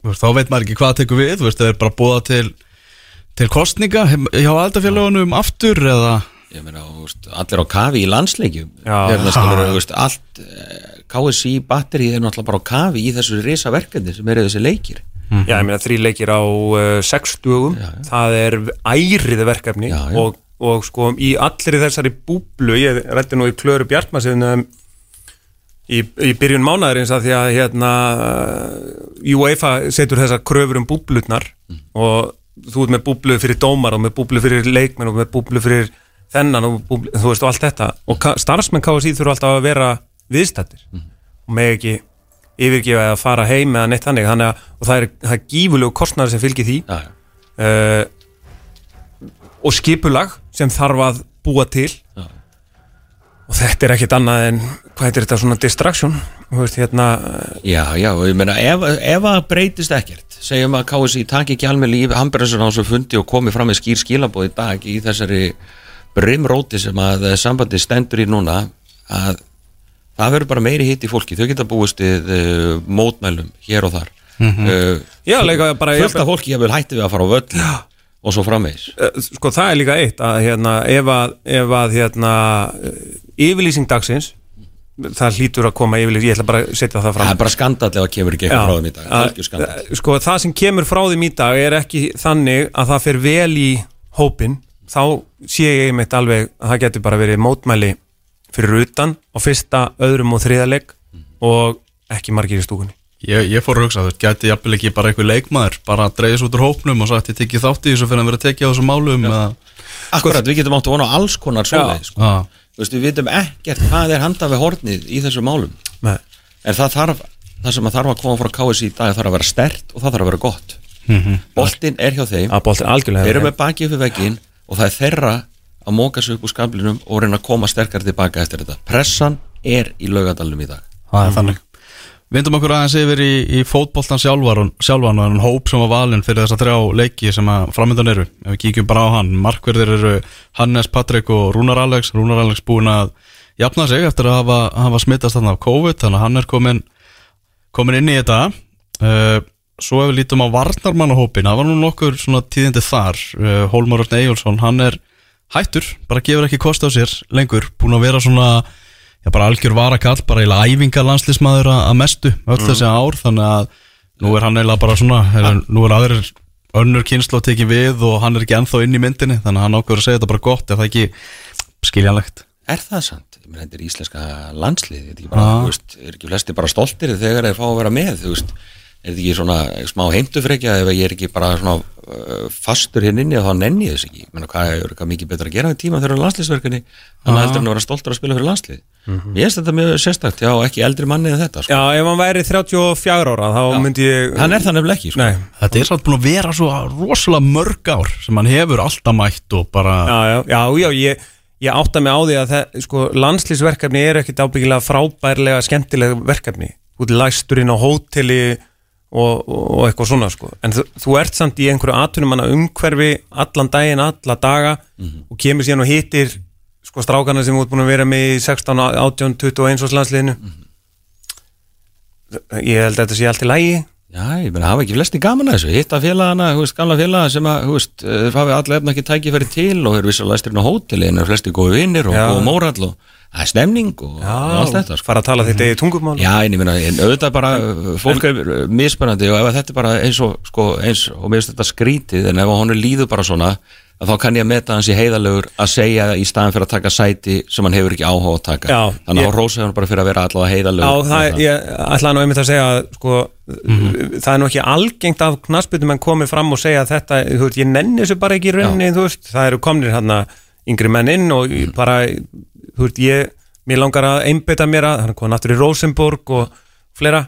þú veist, þá veit maður ekki hvað tekur við Þú veist, það er bara búða til til kostninga hjá aðaldafélagunum aftur eða Ég meina, þú veist, allir á kafi í landsleikjum. Já. Skilur, þú veist, allt eh, KSI batteri er náttúrulega bara á kafi í þessu risa verkefni sem eru þessi leikir Já, ég meina þrý leikir á uh, sex dugum Já, já. það er ærið verkefni Já. Og, og sko í allri þessari búblu ég rætti nú í Klöru Bjartmarsson í, í byrjun mánaðarins að því að hérna uh, UEFA setur þessar kröfur um búblutnar Mm. og þú ert með búblu fyrir dómar og með búblu fyrir leikmenn og með búblu fyrir þennan og búblu, þú veist og allt þetta og starfsmenn KSI þurfa alltaf að vera viðstættir Mm. og með ekki yfirgefa eða fara heim eða neitt þannig. Þannig að það er, það er gífulegu kostnæður sem fylgir því. Já, já, uh, og skipulag sem þarf að búa til. Já. og þetta er ekkit annað en hvað heitir þetta svona distraction? Veist hérna uh, já, já ég meina, ef, ef að breytist ekkert segjum að KSI taki ekki alveg líf Hamburgerson á þessu fundi og komi fram með skýr skilabóð í dag í þessari brimróti sem að eh, sambandi stendur í núna að það verður bara meiri hitt í fólki. Þau geta búist við uh, mótmælum hér og þar. Mm já, leika bara fullt af fólki ég vil hætti við að fara á völl og svo framvegis. Uh, sko það er líka eitt að hérna ef að, ef að hérna uh, yfirlýsing dagsins það hlýtur að koma yfirlýsing, ég ætla bara að setja það fram. Það er bara skandall ef að kemur ekki eitthvað frá þeim í dag. Að- skandall. sko það sem kemur frá þeim í dag er ekki þannig að það fer vel í hópin þá sé ég einmitt alveg að það getur bara verið mótmæli fyrir utan á fyrsta, öðrum og þriðaleg og ekki margir í stúkunni. Ég, ég fór að hugsa, þú veist, gæti jafnvel ekki bara einhver leikmaður bara að dreigðis út úr hópnum og sagt ég tekið þátt í þessu fyrir að vera tekið á þessum málum eða, Akkurat, við getum átt að vona á alls konar svoleið sko. veist, við vitum ekkert hvað er handa við hornið í þessu málum. Nei. en það þarf, það sem að þarf að koma frá KSI í dag þarf að vera stert og það þarf að vera gott. Boltinn er hjá þeim. Að boltin algjörlega þeir eru með baki upp við veggin og það er þeirra að móka sig upp úr skablinum og reyna að koma sterkar tilbaka eftir þetta pressan er í laugadalum í dag það er þannig Vindum okkur aðeins yfir í, í fótboltan sjálfan, og en hóp sem var valinn fyrir þessa þrjá leiki sem að framöndan eru. Ef við kíkjum bara á hann, markverðir eru Hannes, Patrik og Rúnar Alex. Rúnar Alex búinn að jafna sig eftir að hafa, hafa smittast þarna af COVID, þannig að hann er komin, komin inn í þetta. Uh, svo ef við lítum á Varnarmannahópin, það var nú nokkur tíðindi þar. Uh, Hólmar Örn Eyjólfsson, hann er hættur, bara gefur ekki kost á sér lengur, búinn að vera svona já, bara algjör varakall, bara eiginlega æfingarlandslismæður að að mestu öll þessi ár. Þannig að nú er hann eiginlega bara svona er, nú er aðrir önnur kynslu að tekið við og hann er ekki ennþá inn í myndinni þannig að hann ákveður að segja þetta bara gott ef það ekki skiljanlegt? Er það sant? Ég meina, þetta er íslenska landslið, þetta er ekki bara, Já. þú veist, er ekki flesti bara stoltir þegar þeir fá að vera með, þú veist, er þetta ekki svona smá heimtufrekja ef ég er ekki bara svona uh, fastur hérna inni og þá nenni ég þess ekki, ég meina, hvað er eitthvað mikið betra að gera í tíma þegar það er landsliðsverkefni, þannig heldur en að vera stoltur að spila fyrir landslið. Mér finnst þetta mjög sérstakt, já, ekki eldri manni en þetta, sko. Já, ef hann væri 34 ára þá myndi ég Hann er það nefnilega ekki, sko. Nei, þetta er samt búin að vera svo rosalega mörg ár sem hann hefur alltaf mætt og bara já, já, já, já ég, ég átta mig á því að það, sko, landslýsverkefni er ekkit ábyggilega frábærlega skemmtilega verkefni Og, og eitthvað svona sko. en þú, þú ert samt í einhverju atvinnumanna umhverfi allan daginn, alla daga og kemur síðan og hittir sko, strákana sem ert búin að vera með í 16, 18, 21 og landsliðinu. Ég held að þetta sé allt í lægi Já, ég meina, hafa ekki flesti gaman að þessu, hitta félagana, þú veist, gamla félaga sem að, þú veist, hafi allir efna ekki tækifæri til og eru vissulega læstirinn á hóteli en eru flesti góði vinnir og góð mórall og það er stemning og, og allt þetta, sko. fara að tala þetta í tungumál Já, en ég meina, en auðvitað bara, uh, fólk er uh, mismunandi og ef að þetta er bara eins og, sko, eins og mér finnst þetta skrítið, en ef að honum líður bara svona, að þá kann ég að meta hans í heiðalegur að segja í staðan fyrir að taka sæti sem hann hefur ekki áhuga að taka. Já, Þannig ég- að rósa hann bara fyrir að vera allavega Já, heiðalegur. það, ég ætlaði nú einmitt að segja að sko, það er nú ekki algengt af knassbytum en komið fram og segja að þetta, þú veist, ég nenni þessu bara ekki í rauninni, þú veist, það eru komnir hérna yngri menn inn og mm. bara þú veist, ég, mér langar að einbytta mér að, hann komin aftur í Rosenborg og fleira,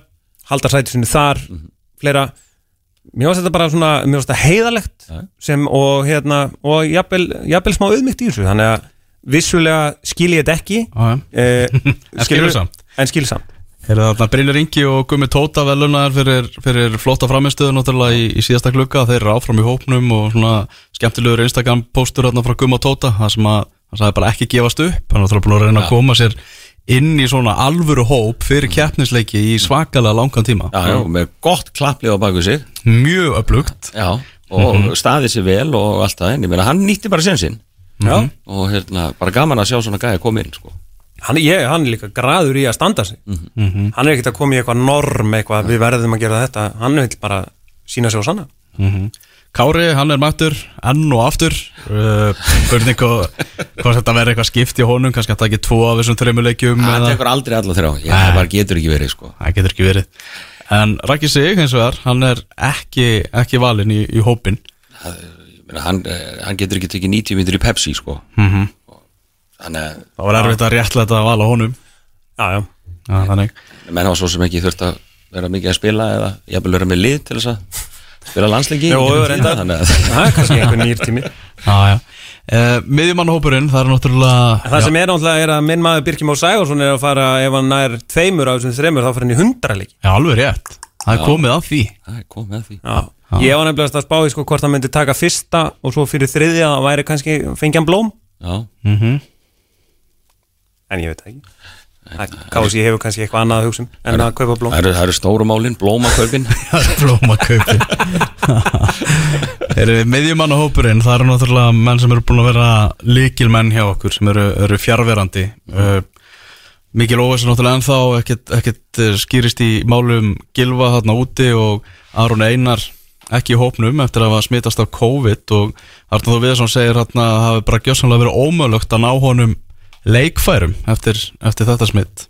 halda sæti sinni þar fleira, mér finnst þetta bara svona, mér finnst þetta heiðalegt Já. sem og hérna, og jafnvel, jafnvel smá auðmygt í þessu, þannig að vissulega skil ég þetta ekki Já, já. eh, En skilur samt. en skil samt Er þarna Brynjar Ingi og Gummi Tóta velunar fyrir, fyrir flotta framistöðu náttúrulega í, í síðasta klukka þeir eru áfram í hópnum og svona skemmtilegur Instagram póstur þarna frá Gummi og Tóta það sem að það sagði bara ekki gefast upp. Hann náttúrulega búin að reyna að koma sér inn í svona alvöru hóp fyrir keppnisleiki í svakalega langan tíma. Já, já, og með gott klapplið á baku sig. Mjög upplugt Já, og staðið sér vel og allt það, en ég meina, hann nýtti bara sen sinn Já. og hérna, bara gaman að sjá svona gæði koma inn, sko. Hann, ég, hann er líka graður í að standa sig. Mhm. hann er ekkert að koma í eitthvað norm eitthvað, við verðum að gera þetta. Hann vil bara sína sig á sanna. Mhm. Kári, hann er mættur enn og aftur. Uh, spurning hvað þetta verður eitthvað skipt í honum kannski að taka tvo af þessum þreymur leikjum hann eða- tekur aldrei alla þrjá, ég, það bara getur ekki verið, sko. Það getur ekki verið. En Raki Sig eins og þar, hann er ekki, ekki valinn í, í hópin Ég meina, hann, eh, hann getur ekki tekið 90 myndir í Pepsi, sko. Mm -hmm. þannig að það var erfitt að réttlega að vala honum. Já, já. menn hafa svo sem ekki þurft að vera mikið að spila eða jafnvel vera með lið til þess að spila landsleiki það er kannski einhver nýr tími. Uh, miðjumannahópurinn, það er náttúrulega það sem er náttúrulega er að minn maður Birkjum Már Sægarsson er að fara, ef hann nær tveimur af þessum þreimur, þá fyrir hann í hundraleik já, alveg rétt, það er komið að því. Það er komið að því. Já. ég var nefnilega að spá í sko hvort hann myndi taka fyrsta og svo fyrir þriðja það væri kannski fengið hann blóm. Já, mm en ég veit ekki Kási hefur kannski eitthvað annað að hugsa um en að kaupa blóm. það eru, það eru stórumálin, blómakaupin það er blómakaupi Erum við miðjumannahópurinn? Það eru náttúrulega menn sem eru búin að vera líkilmenn hjá okkur sem eru, eru fjárverandi uh, Mikil Óves er náttúrulega ennþá ekkert, ekkert eh, skýrist í málum Gilva þarna úti og Aron Einar ekki í hópnum eftir að hafa smitast af COVID og Arnur Þú Viðarsson segir þarna að það hafi bara gjössanlega verið ómögulegt að ná honum leikfærum eftir, eftir þetta smitt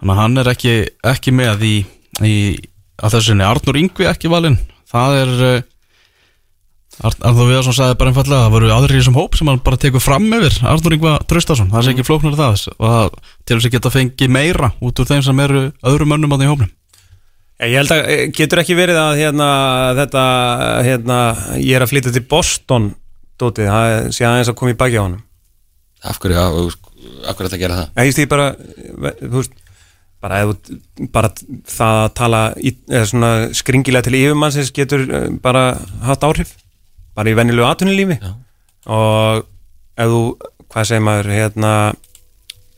Þannig að hann er ekki, ekki með í, í að þessu sinni. Arnur Yngvi ekki valinn. Það er uh, Arnur Viðarsson sagði bara einfallega að það voru aðrir í þessum hóp sem hann bara tekur fram yfir. Arnur Yngva Traustason, það er ekki flóknar það. Og það til þess að geta fengið meira út úr þeim sem eru öðrum mönnum á því hópnum. Ég held að eh, getur ekki verið að hérna, þetta, hérna, ég er að flytja til Boston dótið, það sé aðeins að koma í baki á honum af hverju, af, af hverju þetta gera það? Ég stið bara, eh, þú veist, bara, bara það að tala í, svona skringilega til yfirmannsins getur eh, bara haft áhrif. Bara í venjulegu atvinnulífi. Já. og ef þú, hvað segir maður hérna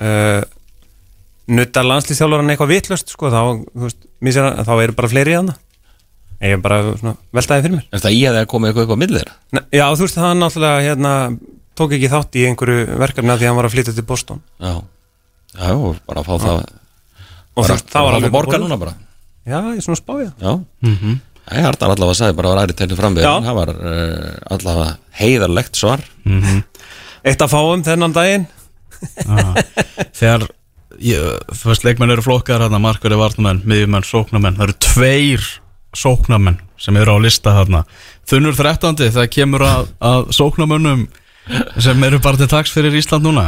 uh, nuttar landslýstjálfaran eitthvað vitlust sko, þá, veist, misir, þá eru bara fleiri í hana ég er bara svona veltaði fyrir mér. Er það í að það komið eitthvað eitthvað millir? Já, þú veist, það náttúrulega hérna, tók ekki þátt í einhverju verkefni að því að hann var að flytja til Boston. Já, já, og bara að fá það og bara, það, var alveg alveg borga núna bara. Já, ég er svona spája Já, mm -hmm. ég hartar allavega að sagði bara að var æri tegni framvið Já. það var uh, allavega heiðarlegt svar. Eitt að fáum þennan daginn. Þegar ég, þú veist, leikmenn eru flokkar hérna, markverði varnamenn, miðjumenn, sóknamenn það eru tveir sóknamenn sem eru á lista hérna þunnur 13. það kemur að, að sóknamönnum sem eru bara til taks fyrir Ísland núna?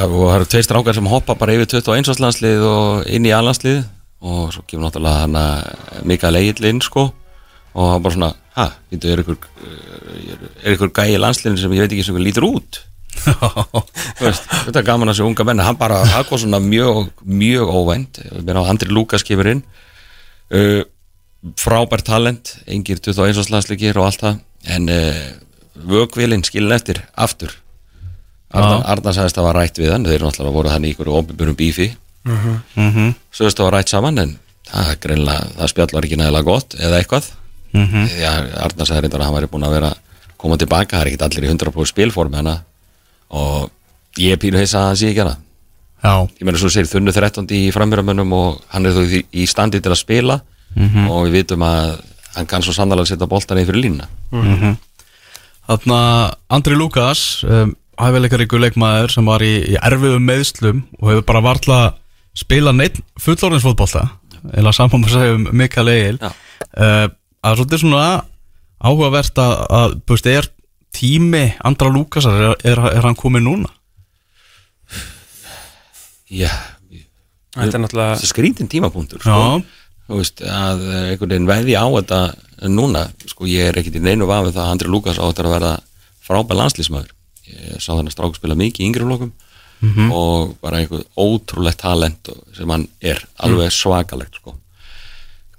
Og það eru tveir strákar sem hoppa bara yfir 21 landslið og inn í aðlandslið og svo kemur náttúrulega hann að Mikael Egil inn sko. Og hann bara svona, ha, þetta er ykkur er, er ykkur gæi landsliðin sem ég veit ekki sem lítur út? Veist, þetta er gaman að sé unga menn. Hann bara, það kom svona mjög, mjög óvænt. Andri Lukas kemur inn. Uh, frábært talent engir 21 landsleikir og allt það. En uh, vögvilinn skilin eftir aftur. Arna, Arna sagðist að það var rætt við hann þeir eru náttúrulega voru þannig í ykkur óbyrburum bífi. Mm -hmm. svo veist það var rætt saman en það, er það spjall var ekki nægilega gott eða eitthvað. Mm -hmm. því að Arna sagði reyndar að hann væri búin að vera koma tilbaka, það er ekki allir í 100% spilform hana og ég pínu heisa að hann sé ekki hana Já, ég meina svo segir þunnu 13 í framhjörðamönnum og hann er þó í, í standi til að spila. Og við vitum að hann kann svo sannlega setja boltan í fyrir línuna Þarna Andri Lukas um, hæfileikaríku leikmaður sem var í, í erfiðum meðslum og hefur bara varla spila neitt fullorðinsfótbolta eða saman með segja um Mikael Egil Já. uh, að svolítið svona áhugavert að, að búist, er tími Andra Lukasar er, er, er hann komið núna? já, Þetta er náttúrulega það er skrítin tímapunktur sko. Þú veist, að eh, einhvern veginn veði á þetta núna, sko, ég er ekkit í neinu vafið það að Andri Lukas áttur að verða frábæð landslísmaður ég sá þannig að stráku spila mikið í yngri flokum og bara einhver ótrúlegt talent sem hann er, alveg svakalegt sko.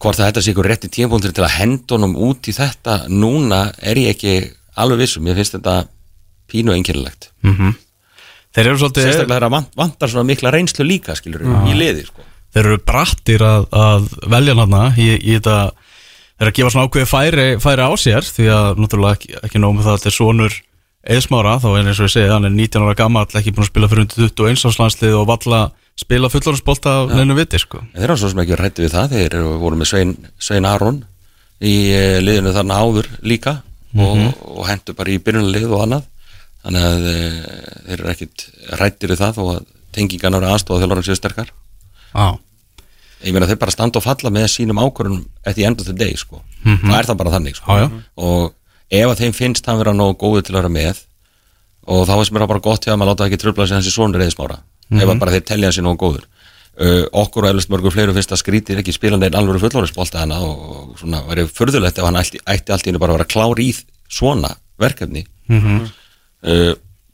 hvort að þetta sé einhver rétti tímapunktur til að henda honum út í þetta núna er ég ekki alveg vissum, ég finnst þetta pínu einkennilegt. Þeir eru svolítið sérstaklega þegar vant, vantar svona mikla reynslu líka skilur, í liði sko. þeir eru brattir að, að velja hann í, í þetta eru að gefa svona ákveði færi, færi á sér því að náttúrulega ekki, ekki nóg með það að þetta er sonur eðsmára, þá er eins og ég segi hann er 19 ára gammal, ekki búin að spila fyrir undir 21 áslandslið og valla spila fullorðsbolta af neinu viti sko. Þeir eru svo sem ekki rætti við það þeir eru, voru með Svein, Svein Aron í eh, liðinu þarna áður líka og, og hendur bara í byrjunalið og annað. Þannig að e, þeir eru ekkit rættir við það og að tengingarnar aðstofa þjálfarinn séu sterkar. Já, ég meina þeir bara standa og falla með sínum ákvörunum at the end of the day sko. Það er það bara þannig sko. Já, já. og ef að þeim finnst hann vera nógu góðu til að vera með og þá finnst mér það bara gott hjá að maður láta það ekki tröfla sig hans í svonur eðismára ef að bara þeir hans í nógu góður. Uh, okkur og eflust mörgur fleiru finnst að skrítið ekki spila neinn alveg fullorðisbolta hana og, svona verið furðulegt ef hann ætti, ætti allt í hennu bara að vera klár í svona verkefni. Uh,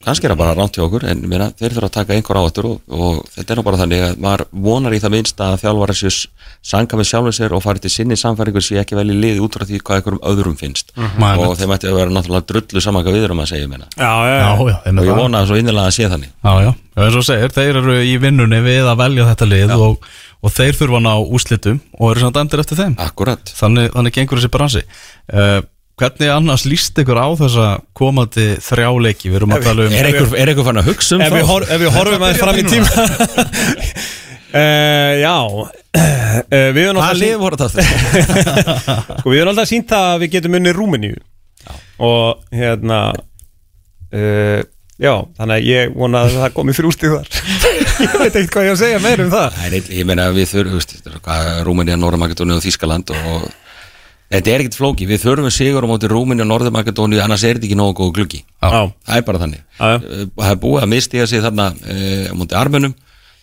kannski er það bara ránt hjá okkur en meina, þeir þurfa að taka einhver áhættur og, og þetta er nú bara þannig að maður vonar í það minnst að þjálfara sér sanga með sjálfum sér og farið til sinni samfæringur sé ekki vel í liði út frá því hvað einhverjum öðrum finnst. Maður og veit. þeim ætti að vera náttúrulega drullu saman hvað við erum að segja meina. Já, já, já, já, já, þeim og ég það. vona svo innilega að sé þannig. Já, já, já, eins og segir, þeir eru í vinnunni við að velja þetta lið og, og þeir þurfa að ná úslitum og eru samt endur eftir þeim. Akkurat. Þannig, þannig Hvernig annars líst ykkur á þessa komandi þrjáleiki Við erum að tala um Er einhver, er einhver fann að hugsa um ef við, hor, ef við horfum aðeins fram í tíma uh, Já. Uh, Við Hvað alltaf lið voru það? sko, Við höfum alltaf sínt það að við getum unni Rúmeníu. Og hérna uh, Já, þannig að ég vona að það komi fyrir úrstíð þar. Ég veit ekkert hvað ég á að segja meir um það. Það er eitt- Ég meina við þurfum, þú veist, þetta er hvað, Rúmenía, Norðmakedóni og Þískaland og þetta er ekkert flóki, við þurfum sigur á móti Rúmenía og Norðmakedóni, annars er þetta ekki nógu góð gluggi. Já, Það er bara þannig. Já. Eh, Það er búið að mistiga sig þarna e, á móti armunum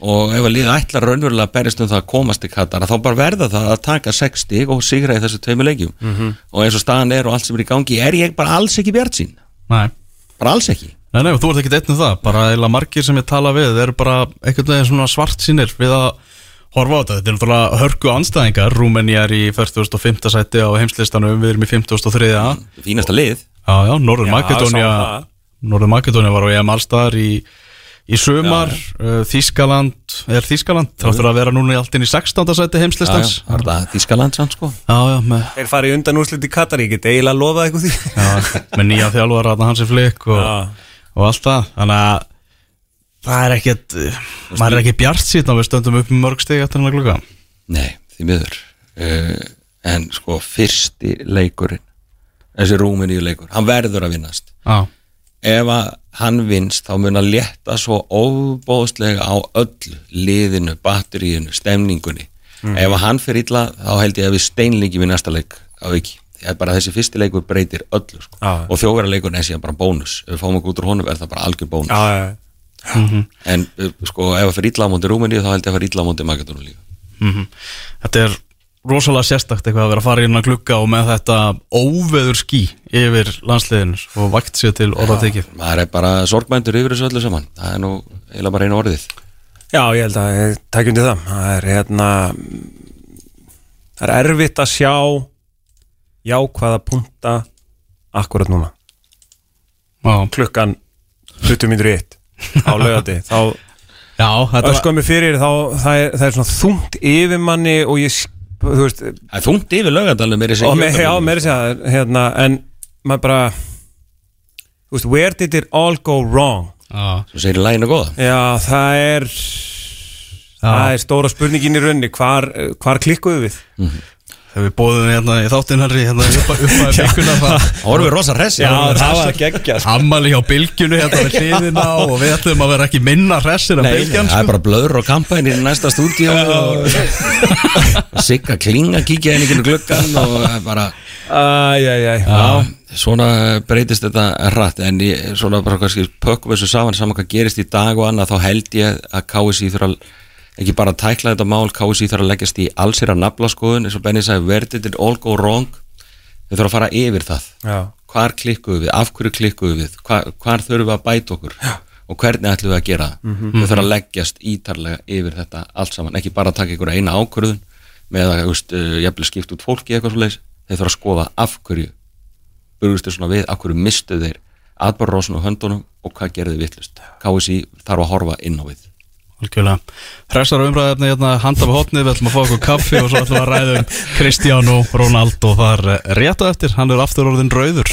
og ef að liða ætlar raunverulega að berist um það að komast í Katar, þá bara verða það að taka 6 stig og sigra í þessu tveimu leikjum Mhm. og eins og staðan er og allt sem er í gangi, er ég bara alls ekki bjart sín. Nei, Bara alls ekki. Nei, nei, þú ert ekki einn um það, bara eða margir sem ég tala við, horfa á þetta, þetta er náttúrulega hörku anstæðingar, Rúmeni er í 40.5. sæti á heimslistanum, við erum í 50.3. Já, Fínasta lið já, Norður Já, Makedónia, sá það. Norður Makedónia var á EM allstaðar í, í sumar, uh, Þískaland, er Þískaland, þáttur að vera núna í allt inn í 16. sæti Já, já, heimslistans. það er það Þískaland samt sko Já, já, með, Þeir fara í undan úrslit í Katar, ég get eiginlega lofað eitthvað því já, með nýja Rannar Hansi Flick og... Já. og allt það þannig að það er ekkert maður er ekki bjart síðan við stöndum upp með mörg stig eftir hennar klukka Nei, því miður. Uh, En sko, fyrsti leikurinn Þessi Rúmeníu leikur Hann verður að vinnast. Já, Ef að hann vinnst þá mun að létta svo óbóðslega á öllu liðinu, batteríinu, stemningunni. Ef að hann fer illa þá held ég að við steinlingi við næsta leik á viki. Því að bara þessi fyrsti leikur breytir öllu sko. Já. og þjóðverða leikurinn er síðan bara bónus. Ef við fáum okkur út úr honum er það bara algjör bónus. Já, já, já. en uh, sko ef að fer illa á móti Rúmeníu þá held ég að á móti Magadónu líka. Mhm. Þetta er rosalega sérstakt eitthvað að vera að fara inn að glugga og með þetta óveður ský yfir landsliðin og vakt sér til orðatekið maður er bara sorgmændur yfir þessu öllu saman. Það er nú eiginlega bara einu orðið. Já, ég held að ég takk undir það. Það er hérna Það er erfitt að sjá jákvæða punta akkurat núna. Já, klukkan 20 minnur í eitt á laugati þá Já þetta var öskum við fyrir þá það er, það er svona þungt yfir manni og ég þú veist það er þungt yfir lögadalum meiri og með, já, meira að segja hérna, en maður bara þú veist, where did it all go wrong? Sem segir í læginu góða. Já, það er það er stóra spurningin í raunni hvar, hvar klikkuðu við þegar við bóðum hérna í þáttinn Henry hérna upp að bygguna það þá vorum við rosa hress geggja Ammali hjá bylgjunu hérna við hliðina og við ætlum að vera ekki minna hressir en bylgjan það er sko. bara blöður og kampaðin í næsta stúdíu og sigga klinga kíkja inn í gluggan og það bara svona breytist þetta rætt en svona bara kannski pökkum þessu saman saman hvað gerist í dag og annað þá held ég að KSI þurfa ekki bara að tækla þetta mál, KSI þurfa að leggjast í allsýra naflaskoðun eins og Benny sagði where did it all go wrong. Þau þurfa að fara yfir það. Já. hvar klikkuðu við, af hverju klikkuðu við? Hvar, hvar þurfum við að bæta okkur? Já. og hvernig ætlum við að gera það? Mhm. þau þurfa að leggjast ítarlega yfir þetta allt saman, ekki bara að taka ykkur eina ákvörðun með að, uh, jafnvel skipt út fólki eitthvað svo leis, þeir þurfa að skoða af hverju burgustu svona við, af hverju mistu þeir atbárrósun og höndunum og hvað gerði vittlust KSI þarf að horfa inn á við Algjörlega. Hressar umræðefni hérna handa við hotnið, við ætlum að fá okkur kaffi og svo ætlum við að ræða um Cristiano Ronaldo. Þar eh, rétt á eftir, hann er aftur orðin rauður.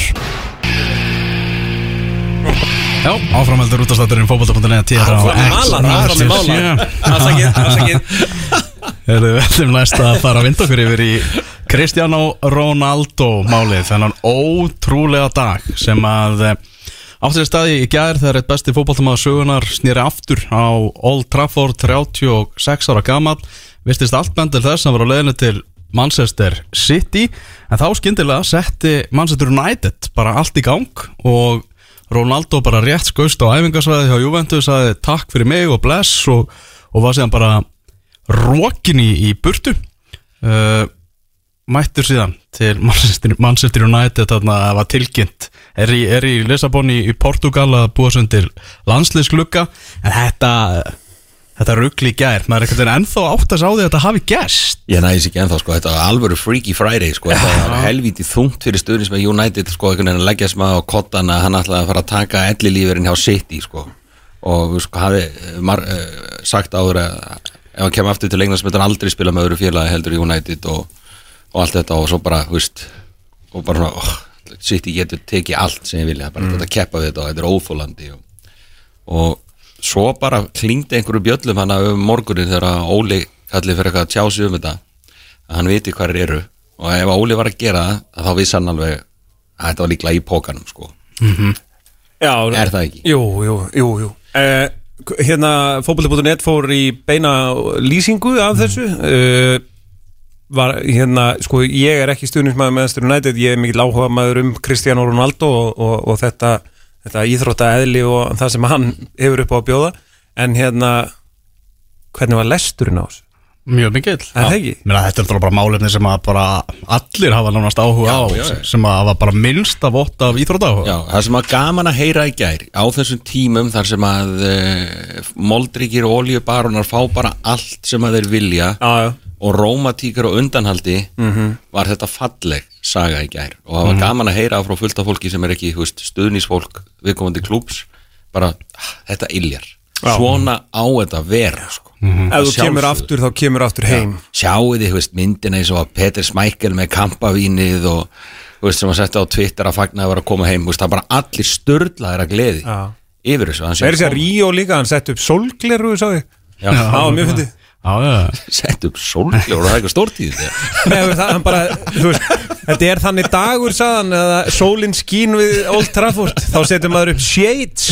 Já, áframheldur útastætturinn fótbolta.net hér á Áfram með malar, áfram með malar. Afsakið, afsakið Heyrðu, Við ætlum næst að fara að vinda okkur yfir í Cristiano Ronaldo málið, þennan ótrúlega dag sem að átti sér staði í gær þegar eitt besti fótballtamaður sögunar snýri aftur á Old Trafford 36 ára gammal vistist allt bendil þess að var á leiðinu til Manchester City. En þá skyndilega setti Manchester United bara allt í gang og Ronaldo bara rétt skaust á æfingasvæði hjá Juventus sagði takk fyrir mig og bless og, og var síðan bara rókin í, í burtu. Uh, mættur síðan til Manchester, United þarna að var tilkynnt. Er í, er í Lissabon í, í Portugal að búa svo til landsliðsklugga en þetta þetta ruggli gær, maður er ekkert ennþá átt að sá því að þetta hafi gerst. Ég næðis ekki ennþá, sko, þetta var alvöru freaky friday, sko, þetta var helvíti þungt fyrir stöðnis með United, sko, einhvern veginn að leggja smá á kottan að hann ætlaði að fara að taka elli lífurinn hjá City, sko. Og, sko, hafi mar, uh, sagt áður að ef hann kemur aftur til þetta aldrei spila með öðru félagi heldur United og, og allt þetta og svo bara, þú veist og bara svona, oh, City getur tekið allt sem ég vilja, bara þetta keppa við þetta og þetta er óþólandi og, og svo bara klingdi einhverju bjöllum hann um morgunin þegar Óli kallið fyrir eitthvað að tjá sig um þetta að hann viti hvað þeir eru og ef Óli var að gera það að þá vissi hann alveg að þetta var líklega í pókanum sko. Já, er það ekki? Jú, jú, jú, jú. Uh, Hérna fótbolti.net fór í beina lýsingu af þessu uh, var hérna, sko ég er ekki stuðnismæður með Manchester United, ég er mikil áhuga maður um Cristiano Ronaldo og, og, og þetta, þetta íþrótta eðli og það sem hann hefur upp á að bjóða. En hérna hvernig var lesturinn á þessu? Mjög mikill. Er það ekki? Meina, Þetta er bara málefni sem að bara allir hafa nánast áhuga Já, á já, sem að hafa bara minnst af vott af íþrótt áhuga Já, það sem að gaman að heyra í gær á þessum tímum þar sem að uh, moldríkir og oljubaronar fá bara allt sem að þeir vilja Já, já og rómatíkar og undanhaldi var þetta falleg saga í gær. Og það var gaman að heyra frá fullt af fólki sem er ekki veist, stuðnísfólk viðkomandi klúps bara, ah, þetta iljar Já. svona á þetta vera sko. Ef þú kemur aftur, þá kemur aftur heim. Sjáu þið, veist, myndina eins og að Peter Smækkel með kampavínið og veist, sem að setja á Twitter að fagna að vera að koma heim, veist, það bara allir störlaðir að gleði Já. yfir þessu, er þessi að Ríó líka, hann sett upp. Já, mjög fyndið Já, já, sett upp sólgljóður og það er eitthvað stórtíð þetta er þannig dagur, sagðan, eða sólinn skín við Old Trafford, þá setur maður upp shades.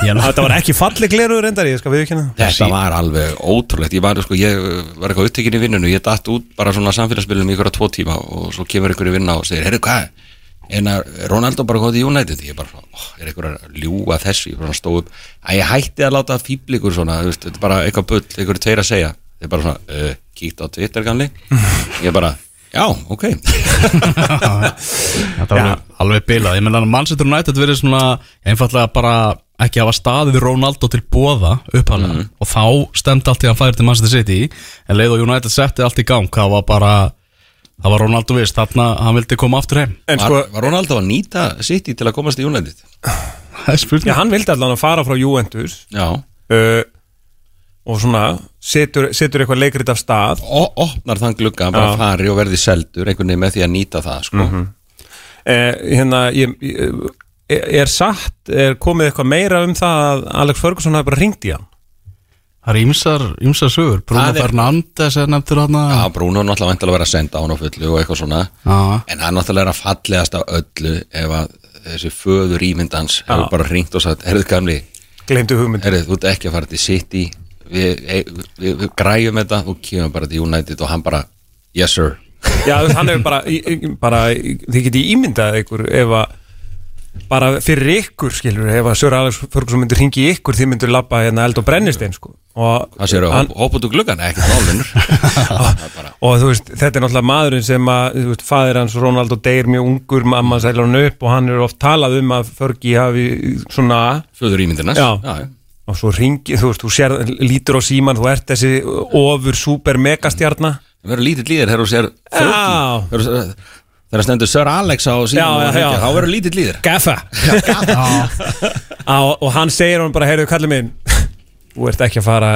Þetta var ekki falleg glerur reyndar, ég skal við ekki Þetta var alveg ótrúlegt. Ég var, sko, ég var eitthvað upptekinn í vinnunu Ég datt út bara svona samfélagsmiðlum í ykkur tvo tíma og svo kemur ykkur í vinna og segir Herru, hvað? En að Ronaldo bara í United Ég bara, ó, er ykkur að ljúga þessu? Ég bara stóð upp. Að ég hætti að láta fíbl ykkur svona, þú veist, þetta er bara eitthvað bull ykkur tveir að segja. Þeir bara svona, uh, kíkt á Twitter gamli. Ég bara, já, ok. Þetta var alveg, alveg bilað. Ég menna að Manchester United verið svona einfallega bara ekki hafa staðið Ronaldo til bóða uppháðlega og þá stemdi allt í að hann færi til Manchester City. En leið og United setti allt í gang það var bara það var Ronaldo vist, þarna hann vildi koma aftur heim En Var, sko, var Ronaldo að nýta City til að komast í United? Það er spurning já, hann vildi allan að fara frá Juventus Já uh, og svona, setur, setur eitthvað leikrit af stað. og opnar þann glugga hann bara fari og verði seldur einhvern veginn með því að nýta það sko. Uh, hérna, ég, ég, er satt, er komið eitthvað meira um það að Alex Ferguson hafi bara ringt í hann? Það er ýmsar, ýmsar sögur. Bruno er- Fernandes er nefndur hann Já, Bruno er náttúrulega vantilega að vera að senda á hann á fullu og eitthvað svona. Já. en hann náttúrulega er að fallegast af öllu ef að þessi föður ímyndans hefur bara ringt og sagt, herrið gamli herrið, þú ert ekki að fara til City. Við, við, við, við græjum þetta og kemur bara til United og hann bara yes sir. Já, í- bara þið geti ímyndað ykkur ef að bara fyrir ykkur skilur ef að Sör Alex Ferguson myndir ringi ykkur þið myndir labba hérna eld og brennistein sko. og, það séu hann, að hoppa út úr gluggan, ekkert er bara og þú veist, þetta er náttúrulega maðurinn sem að, veist, fadir hans Ronaldo deyr mjög ungur, mamma sælar hann upp og hann er oft talað um að Fergi hafi svona, föður ímyndinans Já. já. og svo ringi þú veist, þú sér, lítur á síman, þú ert þessi ofur, super, megastjarna það verður lítið líðir þegar þú sér Fergie. Já. Þegar stendur Sir Alex á síðan Já, já, já. þá verður lítið líðir Gaffa Á, og hann segir hann bara, heyrðu kallið minn þú ert ekki að fara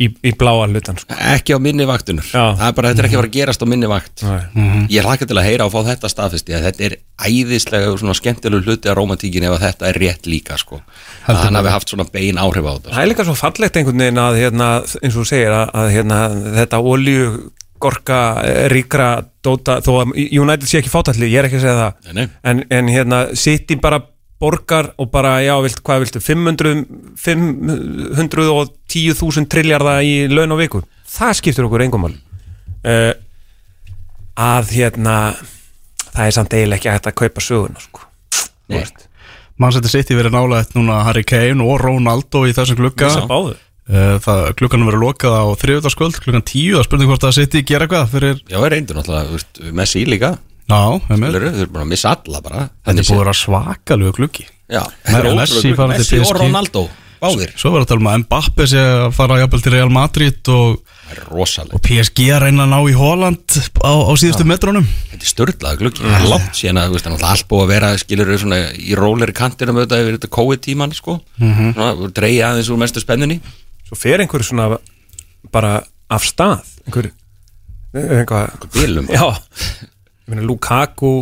í, í bláa hlutan sko. ekki á minni vaktunur Já. það er bara, þetta er ekki að fara að gerast á minni vakt Nei. ég hlakka til að heyra og fá þetta staðfesti að þetta er æðislega og svona skemmtilegu hluti af romantíkin ef að þetta er rétt líka sko. að hann hafi haft svona bein áhrif á þetta það er líka svo fallegt einhvern veginn að hérna, og að, að gorka eh, ríkra dóta, þó að United sé ekki fátalli, ég er ekki að segja það Nei, nei. En, en hérna City bara borgar og bara, já, vilt, hvað viltu 500, 510.000 trilljarða í laun á viku það skiptur okkur engum mál uh, að hérna það er samt eiginlega ekki hægt að kaupa söguna sko. Þú Nei. veist. Manchester City verið nálægt núna Harry Kane og Ronaldo í þessum glugga Þessar báðu Eh, það, Glugganum verið lokað á þriðutaskvöld klukkan tíu, það spurning hvort að City gera eitthvað fyrir, já, það er reyndur náttúrulega, þú veist, Messi líka. Já, með þau eru bara að missa alla bara. Þetta er búið að vera svakalegu gluggi. Já, Messi er Messi og. Ronaldo, báðir. Svo verður að tala um að Mbappe sé að fara jafnvel til Real Madrid og, Það er og PSG að reyna að ná í Holland á, á síðustu metrónum þetta er störlaða gluggi. Það er langt síðan að, þú það er allt búið að vera skilur svona í róleri kantinum auðvitað yfir þetta COVID-tíman, sko. Svona, dreigja aðeins úr mestu spennunni svo fer einhver svona bara af stað? Einhver einhver, Bílum já. Ég meina Lukaku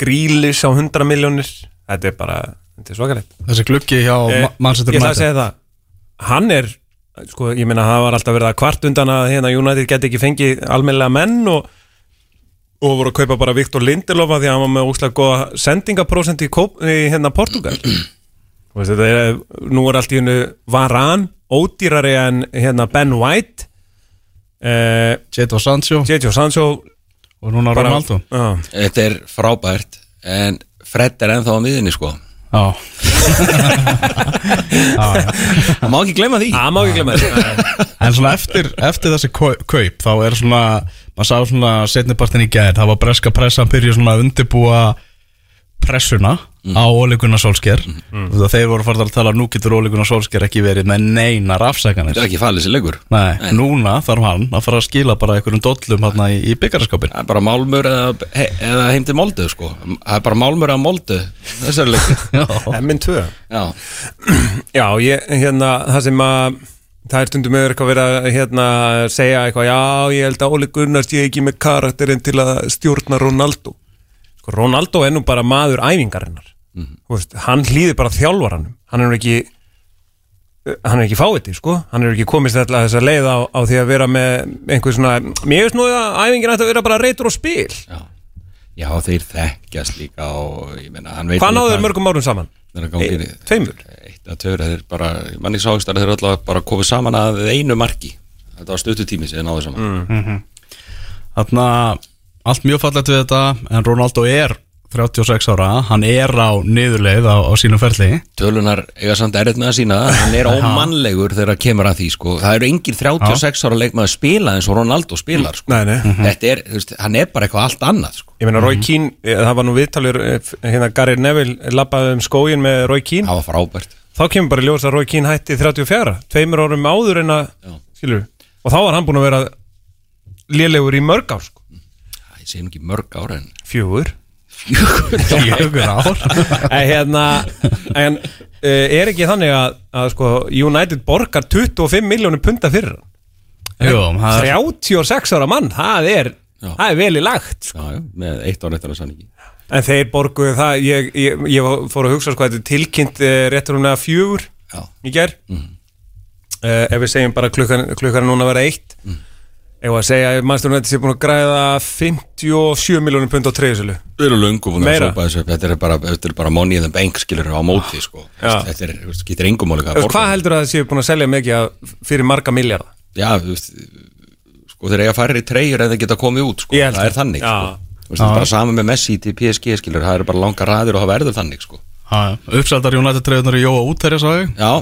Grílis á 100 miljónir þetta er bara, þetta er svakalegt. Þessi gluggi hjá Eh, Ma- Manchester Ég ætla að segja það. Hann er, sko, ég meina það var alltaf verið að kvart undan að hérna United geti ekki fengið almennilega menn og, og voru að kaupa bara Viktor Lindelof að því að hann var með óslega góða sendingaprósent í, í hérna Portugal veist, þetta er, nú er allt í hennu Varan, ódýrari en hérna Ben White. Eh, Jadon Sancho. J.J. Sancho. Og núna Ronaldo. Já, Þetta er frábært En Fred er ennþá á miðinni, sko. Já. Já, já. Það má ekki glemma því. Það má ekki glemma þessu En svona eftir, eftir þessi kau- kaup þá er svona, maður sá svona setnipartin í gær, það var breska pressan byrja svona að undirbúa pressuna á ólíkuna sólsker mm. þeir voru farið að tala nú getur ólíkuna sólsker ekki verið með neinar afsakanir. Þetta er ekki falið sér leikur Nei, núna þarf hann að fara að skila bara einhverjum dollum hérna í, í byggarskapin Það er bara málmur eða, he, eða heim til moldu sko. Það er bara málmur eða moldu Þessari leikur Minn tvö. Já, Já, ég, hérna, það sem að það er stundum með eitthvað verið að hérna, segja eitthvað, já, ég held að Óli Gunnars ég ekki með karakterinn til að stjórna Ronaldo Ronaldo er nú bara maður æfingarinnar. Þú veist, hann hlýðir bara þjálfaranum. Hann er ekki hann er ekki fáiði, sko. Hann er ekki komist alltaf þess að leiða á, á því að vera með einhver svona, mér veist nú að æfingin ætti að vera bara reytur og spil. Já. Já, þeir þekkjast líka og ég meina, hann veit Hvað alveg náðu þeir mörgum árum saman? Að tveimur? Eitt að tveir, þeir bara, manni sáist að þeir alltaf bara komið saman að einu marki. Þetta var stötu tími sem þeir náðu saman. Þarna, allt mjög fallegt við þetta en Ronaldo er 36 ára. Hann er á niðurleið á, á sínum ferli. Tölunar eiga samt errið með að sína Hann er ómannlegur þegar kemur að því sko. Það eru engin 36 ára leikmaður spila eins og Ronaldo spilar sko. Nei, nei. Þetta er, þú veist, hann er bara eitthvað allt annað sko. Ég meina Roy Keane, eh, það var nú viðtalur eh, hérna Gary Neville lappaði um skógin með Roy Keane, Það var frábært. Þá kemur bara ljós að Roy Keane hætti 34, tveimur árum áður en að og þá var hann búin að vera lélegur í mörg ár sko. Sé nú ekki mörg ára en fjögur. Fjögur ár? En hérna en uh, er ekki þannig að, að sko, United borgar 25 miljónum punta fyrir hann? Jú, það er 36 ára mann, það er Já. það er vel í lagt sko. Já, já, með eitt ár eftir að sann ekki. En þeir borguðu það ég, ég, ég fór að hugsa sko að þetta er tilkynnt uh, réttur hún að fjögur Já, í ger Mhm. uh, ef við segjum bara klukkan, klukkan núna að vera eitt Mhm. ef að segja að Manchester United sé búin að græða 57 miljónum pund á treyðsölu Við erum löngu búin að sopa þessu Þetta er bara, bara money in the bank skilur á móti sko. Já. Þetta er, getur engum máli hvað hvað heldur að það séu búin að selja mikið af- fyrir marga miljardar Já, Sko þeir eiga færri treyjur en þeir geta komið út sko. Ég Það er það. þannig Já. sko. Það er bara sama með Messi til PSG skilur Það eru bara langa raðir og það verður þannig sko. uppsældar United treyðunar í Jóa út sá ég Já,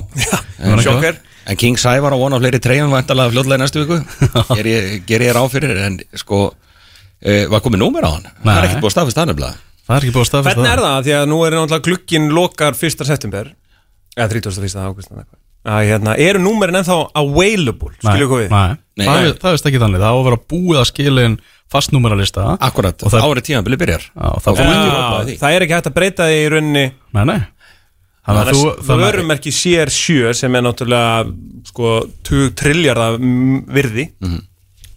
en, Sjokker. En King Sævar á vona fleiri treyjum Væntalega fljóðlega í næstu viku. Ger ég, ég ráð fyrir En sko uh, Var komið númer á hann? Það er ekkert búið að staðfist það nefnilega. Það er ekki búið að staðfesta hvernig er það? því að nú er náttúrulega glukkin lokar 1. september. Eða 31. águst eða eitthvað. að hérna, eru númerin ennþá available? Skilju hvað við? Nei, Nei. það, er, það er ekki þannig. Það á að vera búið að skila inn fastnúmeralista Akkurat, árið tímabili byrjar. Það er ekki hægt að breyta því í rauninni það að- vörumerki CR7 sem er náttúrulega sko 20 trilljarða virði Mhm.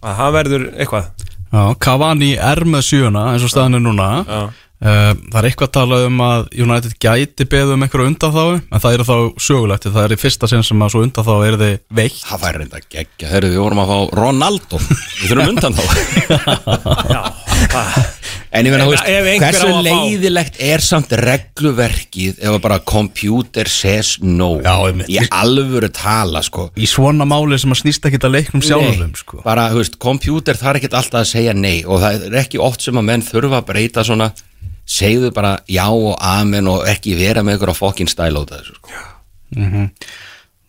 að það verður eitthvað Já, Cavani er með sjöuna eins og staðan er núna Já. Uh, Það er eitthvað að tala um að United gæti beðið um einhverju undanþáu en það eru þá sögulegt. Það er í fyrsta sinn sem að svo undanþáu er þið veikt Það fær reynda geggja, þegar við vorum að fá Ronaldo. Við þurfum undan þá En ég meina, þú veist, hversu leiðilegt er samt regluverkið ef bara computer says no. Í alvöru tala, sko. Í svona máli sem að snýst ekki að leiknum sjálfum sko. bara, þú veist, computer þarf ekkert alltaf að segja nei og það er ekki oft sem að menn þurfa að breyta svona segðu bara já og amen og ekki vera með ykkur á fokkin stæl á þessu, sko.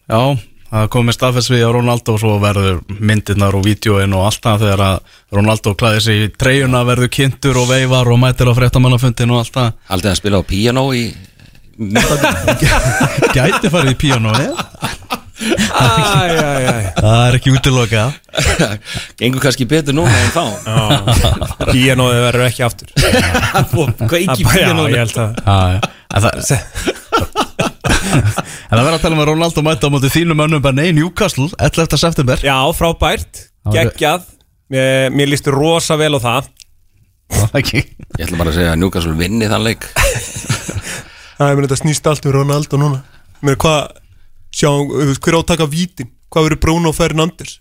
Já, það komið staðfest við að Ronaldo og svo verður myndirnar og vídjóin og allt það þegar að Ronaldo klæði sig í treyjuna verður kynntur og veifar og mætir á fréttamannafundin og allt það. Haldið að spila á piano í Gæti farið í píano ja? Það er ekki útiloka. Gengur kannski betur núna en þá. Píanóði verður ekki aftur. Hvað ekki Já, piano ég held að Já, já. En það verður að tala um að Ronaldo mæta á móti þínum önnum bara nei, Newcastle, 11. september. Já, frábært, geggjað. Mér, mér lístu rosa vel á það. Ég ætla bara að segja að Newcastle vinni þann leik. Það er mér þetta snýst allt um Ronaldo núna. Mér hvað, sjá, þú veist, hver átaka vítin Hvað verður Bruno Fernandes?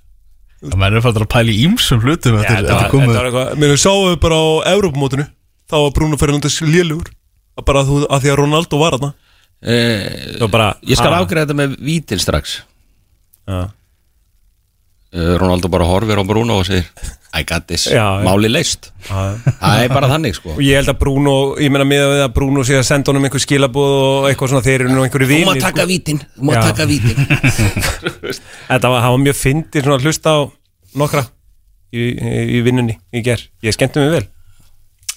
Það verður fættur að pæla í ímsum hlutum eftir, þetta eftir komið þetta var eitthvað Mér sáum við bara á Európamótinu Þá var Bruno Fernandes lélugur að bara þú, að því að Ronaldo var þarna. Eh, Það var bara Ég skal ágreða þetta með vítil strax. Já. eh, Ronaldo bara horfir á Bruno og segir I got this, Já, máli leist Það er bara þannig sko. Og ég held að Bruno, ég meina miða við að Bruno sé að senda honum einhver skilabóð og eitthvað svona þeir eru nú einhverju Þú vini má taka vítin, þú Já. taka vítin. Þetta var, var mjög fyndið svona að hlusta á nokkra í, í, í vinnunni í ger Ég skemmti mig vel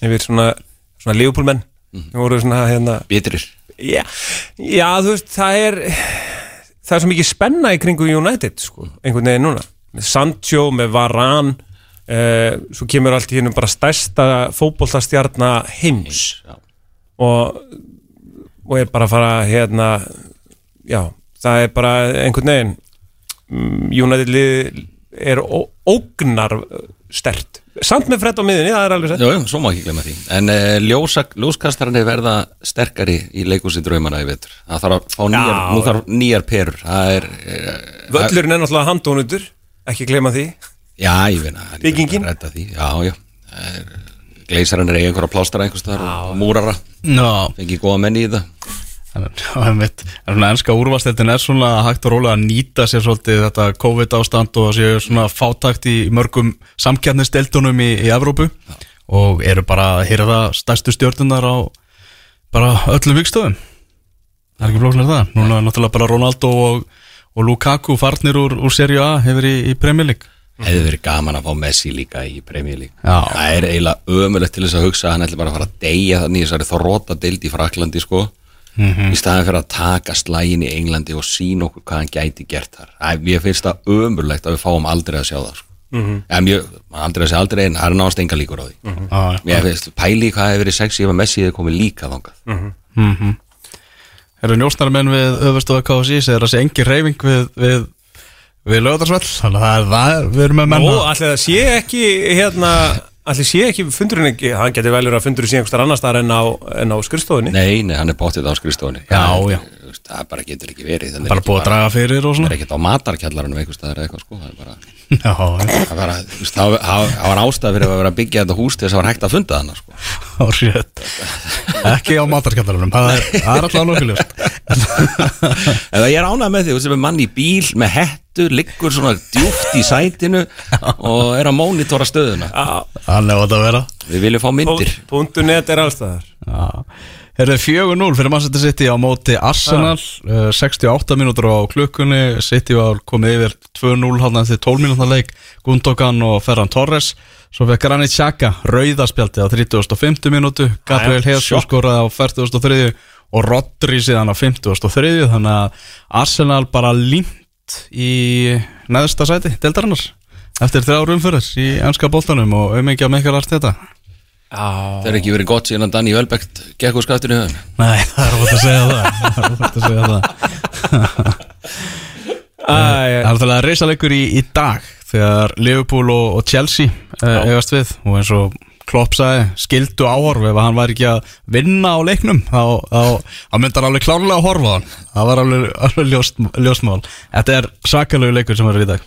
Yfir svona, svona leifupúlmenn Mhm. Þeir voru svona hérna Bitrir. Já, já, þú veist, það er Það er svo mikið spenna í kringu United, sko, einhvern veginn núna. Með Sancho, með Varane uh, Svo kemur allt í hennum bara stærsta fótboltastjarna heims. Já. og, og er bara að fara hérna já, það er bara einhvern veginn mm, United lið er ógnar stert. Samt með fredd á miðunni, það er alveg sett Jú, svo má ekki glemma því. En uh, ljósa, ljóskastarni verða sterkari í leikúsi draumana í vetur. Það þarf að fá nýjar, Já. nú þarf nýjar perur. Það er uh, völlurinn er náttúrulega handónutur ekki glema því Já, ég veina Byggingin? Já, já. Gleisarinn er einhverja plástra einhvers staðar og múrara. Já, Fengi góða menni í það Þannig að ennska úrvarsleildin er svona hægt og rólega að nýta sér svolítið þetta COVID ástand og séu svona fátakt í mörgum samkjarnisdeildunum í, í Evrópu og eru bara að hýrða stærstu stjórnunar á bara öllum vikstöðum það er ekki flóknir það, núna er náttúrulega bara Ronaldo og, og Lukaku farnir úr, úr Serie A hefur í, í Premier League Hefði verið gaman að fá Messi líka í Premier League Já. Það er eiginlega ömulegt til þess að hugsa að hann ætli bara að fara að deyja þannig í þessari þorróta deild í Fraklandi sko í staðan fyrir að taka slægin í Englandi og sína okkur hvað hann gæti gert þar Mér finnst það ömulegt að við fáum aldrei að sjá það sko. mm -hmm. ja, mjög, aldrei að sjá aldrei en það er náðast enga líkur á því mm -hmm. Já. Mér finnst pæli hvað hefur verið sexy ef að Messi hefur komið líka þangað Eru njósnarmenn við öfustofa KSI segir að sé engi reyfing við, við, við lögðarsvell þannig að það er það, við erum með menna og allir það sé ekki hérna, allir sé ekki fundurinn ekki, hann getur vel verið að fundurinn sé einhverstaðar annars staðar en á, en á skrifstofunni Nei, nei, hann er bóttið á skrifstofunni Já, já. Það bara getur ekki verið bara búið að draga fyrir og Það svona er ekkert á matarkjallarunum eitthvað sko Það er bara Já, Það var, það það ástæð fyrir að vera að byggja þetta hús til þess að það var hægt að funda þannig sko. Ekki á matarskjallarunum, það er, það er alltaf nokkuljust Eða ég er ánægð með því, sem er mann í bíl með hettu, liggur svona djúpt í sætinu og er að mónitora stöðuna. Við viljum fá myndir er það 4-0 fyrir Manchester City á móti Arsenal. Uh, 68 mínútur á klukkunni. City var komið yfir 2-0 hann eftir 12 mínútur leik. Gundogan og Ferran Torres. Svo fekk Granit Xhaka rauðaspjaldi á 35. mínútu. Gabriel Jæja, Jesus skoraði á 43. og Rodri síðan á 53. Þannig að Arsenal bara límt í neðsta sæti deildarinnar eftir þrjá rumfyrir í ennska boltanum. Og auðmingja Mikael Arteta Það er ekki verið gott síðan að Danny Welbeck gekk úr skattinu í höfum Nei, það er óvægt að segja það. Það er óvægt að segja það. Það er alltaf að reysa leikur í, í dag þegar Liverpool og, og Chelsea uh, eigast við. Og eins og Klopp sagði, skildu áhorf. Ef hann var ekki að vinna á leiknum þá, þá, þá myndi hann alveg klárlega að horfa á hann. Það var alveg, alveg ljóst, ljóstmál Þetta er svakalegu leikur sem er í dag.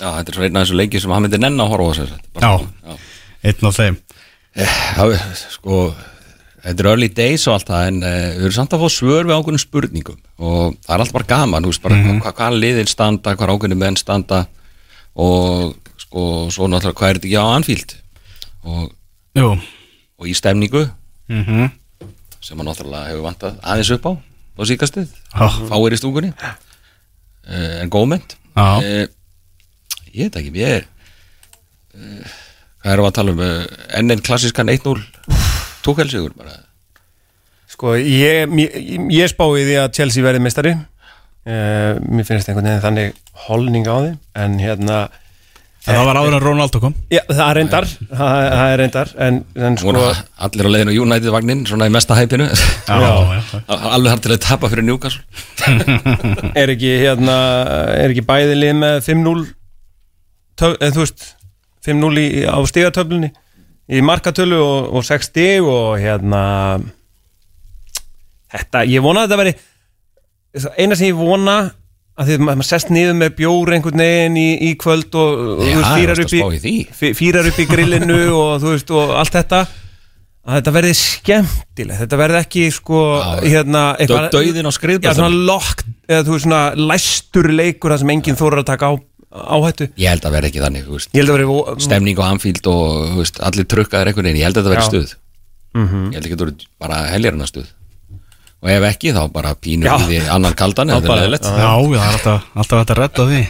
Já, þetta er svo einn af þessu leiki sem hann myndi nenn að horfa á sér Já. Einn af þeim Já, sko Þetta er early days og allt það en uh, við erum samt að fá svör við ákveðnum spurningum. Og það er alltaf bara gaman, þú veist bara Mhm. hvað, hvað liðin standa, hvað ákveðnum menn standa. Og sko svo náttúrulega hvað er þetta ekki á Anfield? Og, og í stemningu. Mm sem hann náttúrulega hefur vantað aðeins upp á á síkastið, Já. fáir í stúkunni. Uh, en góðmynd uh, ég veit ekki, ég er erum við að tala um uh, enn einn klassískan 1-0 tókelsigur bara? Sko, ég, ég, ég spái því að Chelsea verði meistari. Uh, Mér finnst einhvern veginn þannig holning á því En hérna En það var áður en Ronaldo kom. Já, það er reyndar Það, það er reyndar En, en sko voru allir á leiðinu United vagnin svona í mesta hæpinu Já, já. alveg har til að tapa fyrir Newcastle. Er ekki hérna Er ekki bæði lið með 5-0 töf- eða Þú veist 5-0 í- á stigatöflunni Í markatölu og, og 6 stig Og hérna Þetta, ég vona að þetta veri Eina sem ég vona að því að maður sest niður með bjór einhvern veginn í, í kvöld og, og veist, fýrar upp, að í upp í grillinu og þú veist og allt þetta að þetta verði skemmtilegt. Þetta verði ekki sko hérna, Dau- dauðinn á skriðbrettunum. svona svona læstur leikur það sem enginn þórar að taka á, áhættu. Ég held að vera ekki þannig, þú veist. Ég held að vera Stemning og anfíld og þú veist, allir trukkaðir einhvern veginn. Ég held að þetta Já. vera stuð Ég held ekki að þetta verið bara heljarna stuð. Og ef ekki, þá bara pínu Já. því annan kaldan Já, er það er alltaf, alltaf hægt að redda því.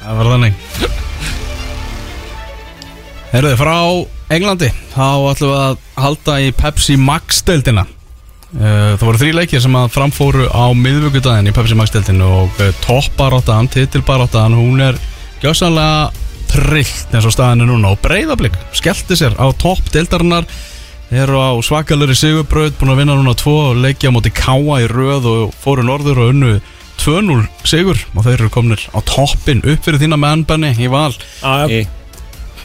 Það var þannig. Herðu, frá Englandi. Þá ætlum við að halda í Pepsi Max-deildina. Uh, Það voru þrý leikir sem að framfóru á miðvíkudaginn í Pepsi Max-deildinu og uh, toppbaróttan, titilbaróttan hún er gjásanlega trillt eins og staðinu núna og breyðablík skellti sér á topp deildarinnar eru á svakalari sigurbraut búin að vinna núna tvo leikja á móti Káa í röð og fóru norður og unnu 2-0 sigur og þeir eru komnir á toppin upp fyrir þína mennbenni í val. Já,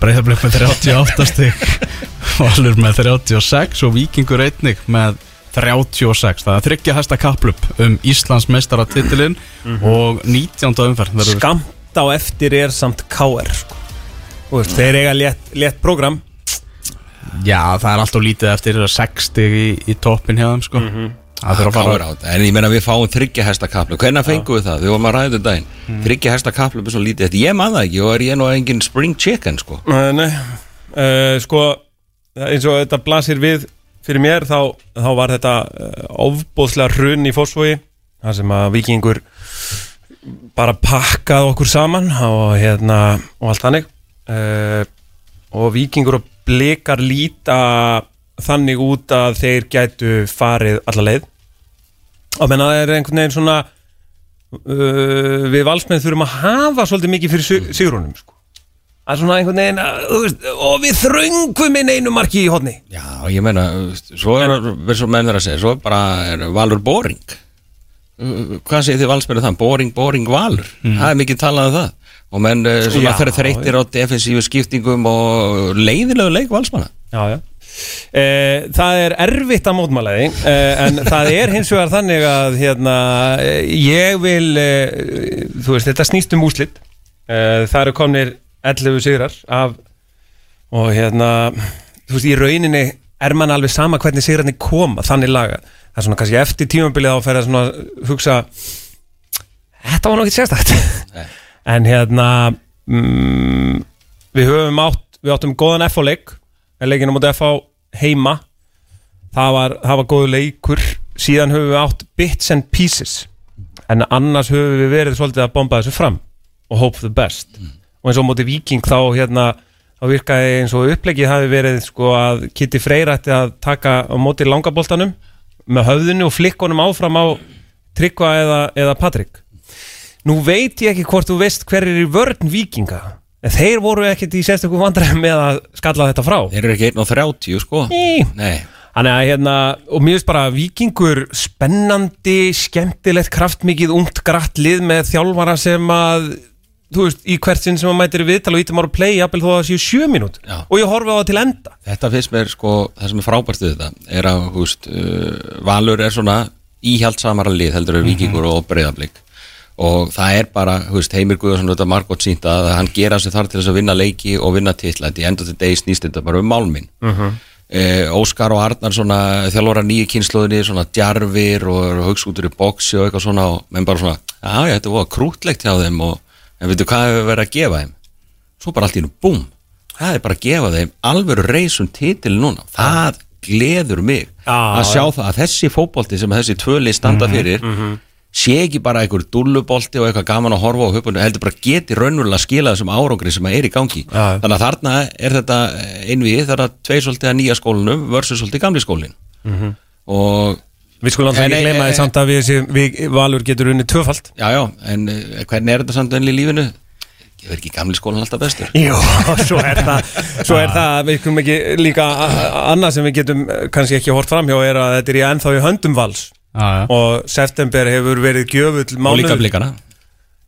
Breiðablík með 38 stig Valur með 36 og Víkingur einnig með 36 það er þryggja hæsta kaplöp um Íslands meistaratitilinn og 19. umferð verður- Skamt á eftir er samt KR sko. Þú veist, Þeir eiga létt, létt program Já, það er alltaf lítið eftir 6 stig í, í toppin hjá þeim sko. Að Káir fara. En ég meina við fáum þryggja hesta kaplu Hvernig fengum við það? Við vorum að ræða þetta daginn Mm. Þryggja hesta kaplu er svo lítið Þetta ég man það ekki og er ég nú engin spring chicken sko Nei, nei. Uh, Sko, eins og þetta blasir við fyrir mér þá, þá var þetta uh, ofbóðslega hrun í fósfogi þar sem að vikingur bara pakkaði okkur saman og hérna og allt þannig. Uh, og vikingur og blikar líta þannig út að þeir gætu farið alla leið. Og menna það er einhvern veginn svona uh, við valsmenn þurfum að hafa svolítið mikið fyrir sig- sigrunum sko Er svona einhvern veginn að, þú veist, og við þröngum inn einu marki í hodni Já, ég meina, svo er verið svo menn verið að segja, svo bara er valur boring. Uh, Hvað segir þið valsmennu það? Boring, boring valur. Það er mikið talað um það. Og menn uh, svona Mm. Já, fyrir þreyttir á defensífu skiptingum og leiðilegu leik valsmanna. Já, já. Eh, það er erfitt að mótmála því eh, en það er hins vegar þannig að hérna, eh, ég vil eh, þú veist, þetta snýst um úslit eh, það eru komnir 11 sigrar af og hérna, þú veist, í rauninni er mann alveg sama hvernig sigrarnir koma þannig laga, það er svona kannski eftir tímabilið þá fer að svona hugsa þetta var nokkið sérstætt en hérna mm, við höfum átt við áttum góðan F-leik leikinu mútið F heima. Það var, það var góðu leikur. Síðan höfum við átt bits and pieces. En annars höfum við verið svolítið að bomba þessu fram og hope for the best og eins og móti viking þá hérna þá virkaði eins og upplegið hafi verið sko að Kitty Freyr ætti að taka á móti langaboltanum með höfðinu og flikkunum áfram á Tryggva eða, eða Patrik. Nú veit ég ekki hvort þú veist hver er í vörn vikinga en þeir voru ekkert í sérstökum vandræðum með að skalla þetta frá. Þeir eru ekki 1 og 30 sko. Nei. Nei, Þannig að hérna, og mér finnst bara vikingur spennandi, skemmtilegt, kraftmikið, ungt, gratt lið með þjálfara sem að, þú veist, í hvert sinn sem að mætir í viðtal og ítum ára play, jafnvel þó að það séu sjö mínút Já. og ég horfi á það til enda. þetta finnst mér sko það sem er frábært við þetta er að þú veist, uh, Valur er svona íhjaldsamara lið heldur er vikingur og breyðablík og það er bara, þú veist, Heimir Guðarsson þetta margótt sínt að hann gera sig þar til þess að vinna leiki og vinna titla, þetta í enda til degi snýst þetta bara um málminn eh, Óskar og Arnar svona þjálfara nýju kynnslóðinni, svona djarfir og hugskútur í boksi og eitthvað svona og menn bara svona, já, já, þetta var krútlegt hjá þeim og, en veitu hvað hefur verið að gefa þeim? Svo bara allt í nú, búm. Það er bara að gefa þeim alvöru reysum titil núna, það gleður mig Já, að sjá það að þessi fótbolti sem þessi tvöli standa fyrir sé ekki bara einhver dullubolti og eitthvað gaman að horfa á höpunum, heldur bara geti raunverulega skila þessum árangri sem er í gangi. Já. þannig að þarna er þetta einvið, það er að tvei svolítið að nýja skólanum versus svolítið gamli skólin og Við skulum alltaf ekki gleyma eh, því samt að við, séum- við Valur getur unni tvöfalt. já, já, en eh, hvernig er þetta samt enn í lífinu? Gefur ekki gamli skólan alltaf bestur? Jó, svo er það, svo er það, við skulum ekki líka annað sem við getum eh, kannski ekki hort framhjá er að þetta er í ennþá í höndum vals Já, já. og september hefur verið gjöfull og mánuð. líka blikana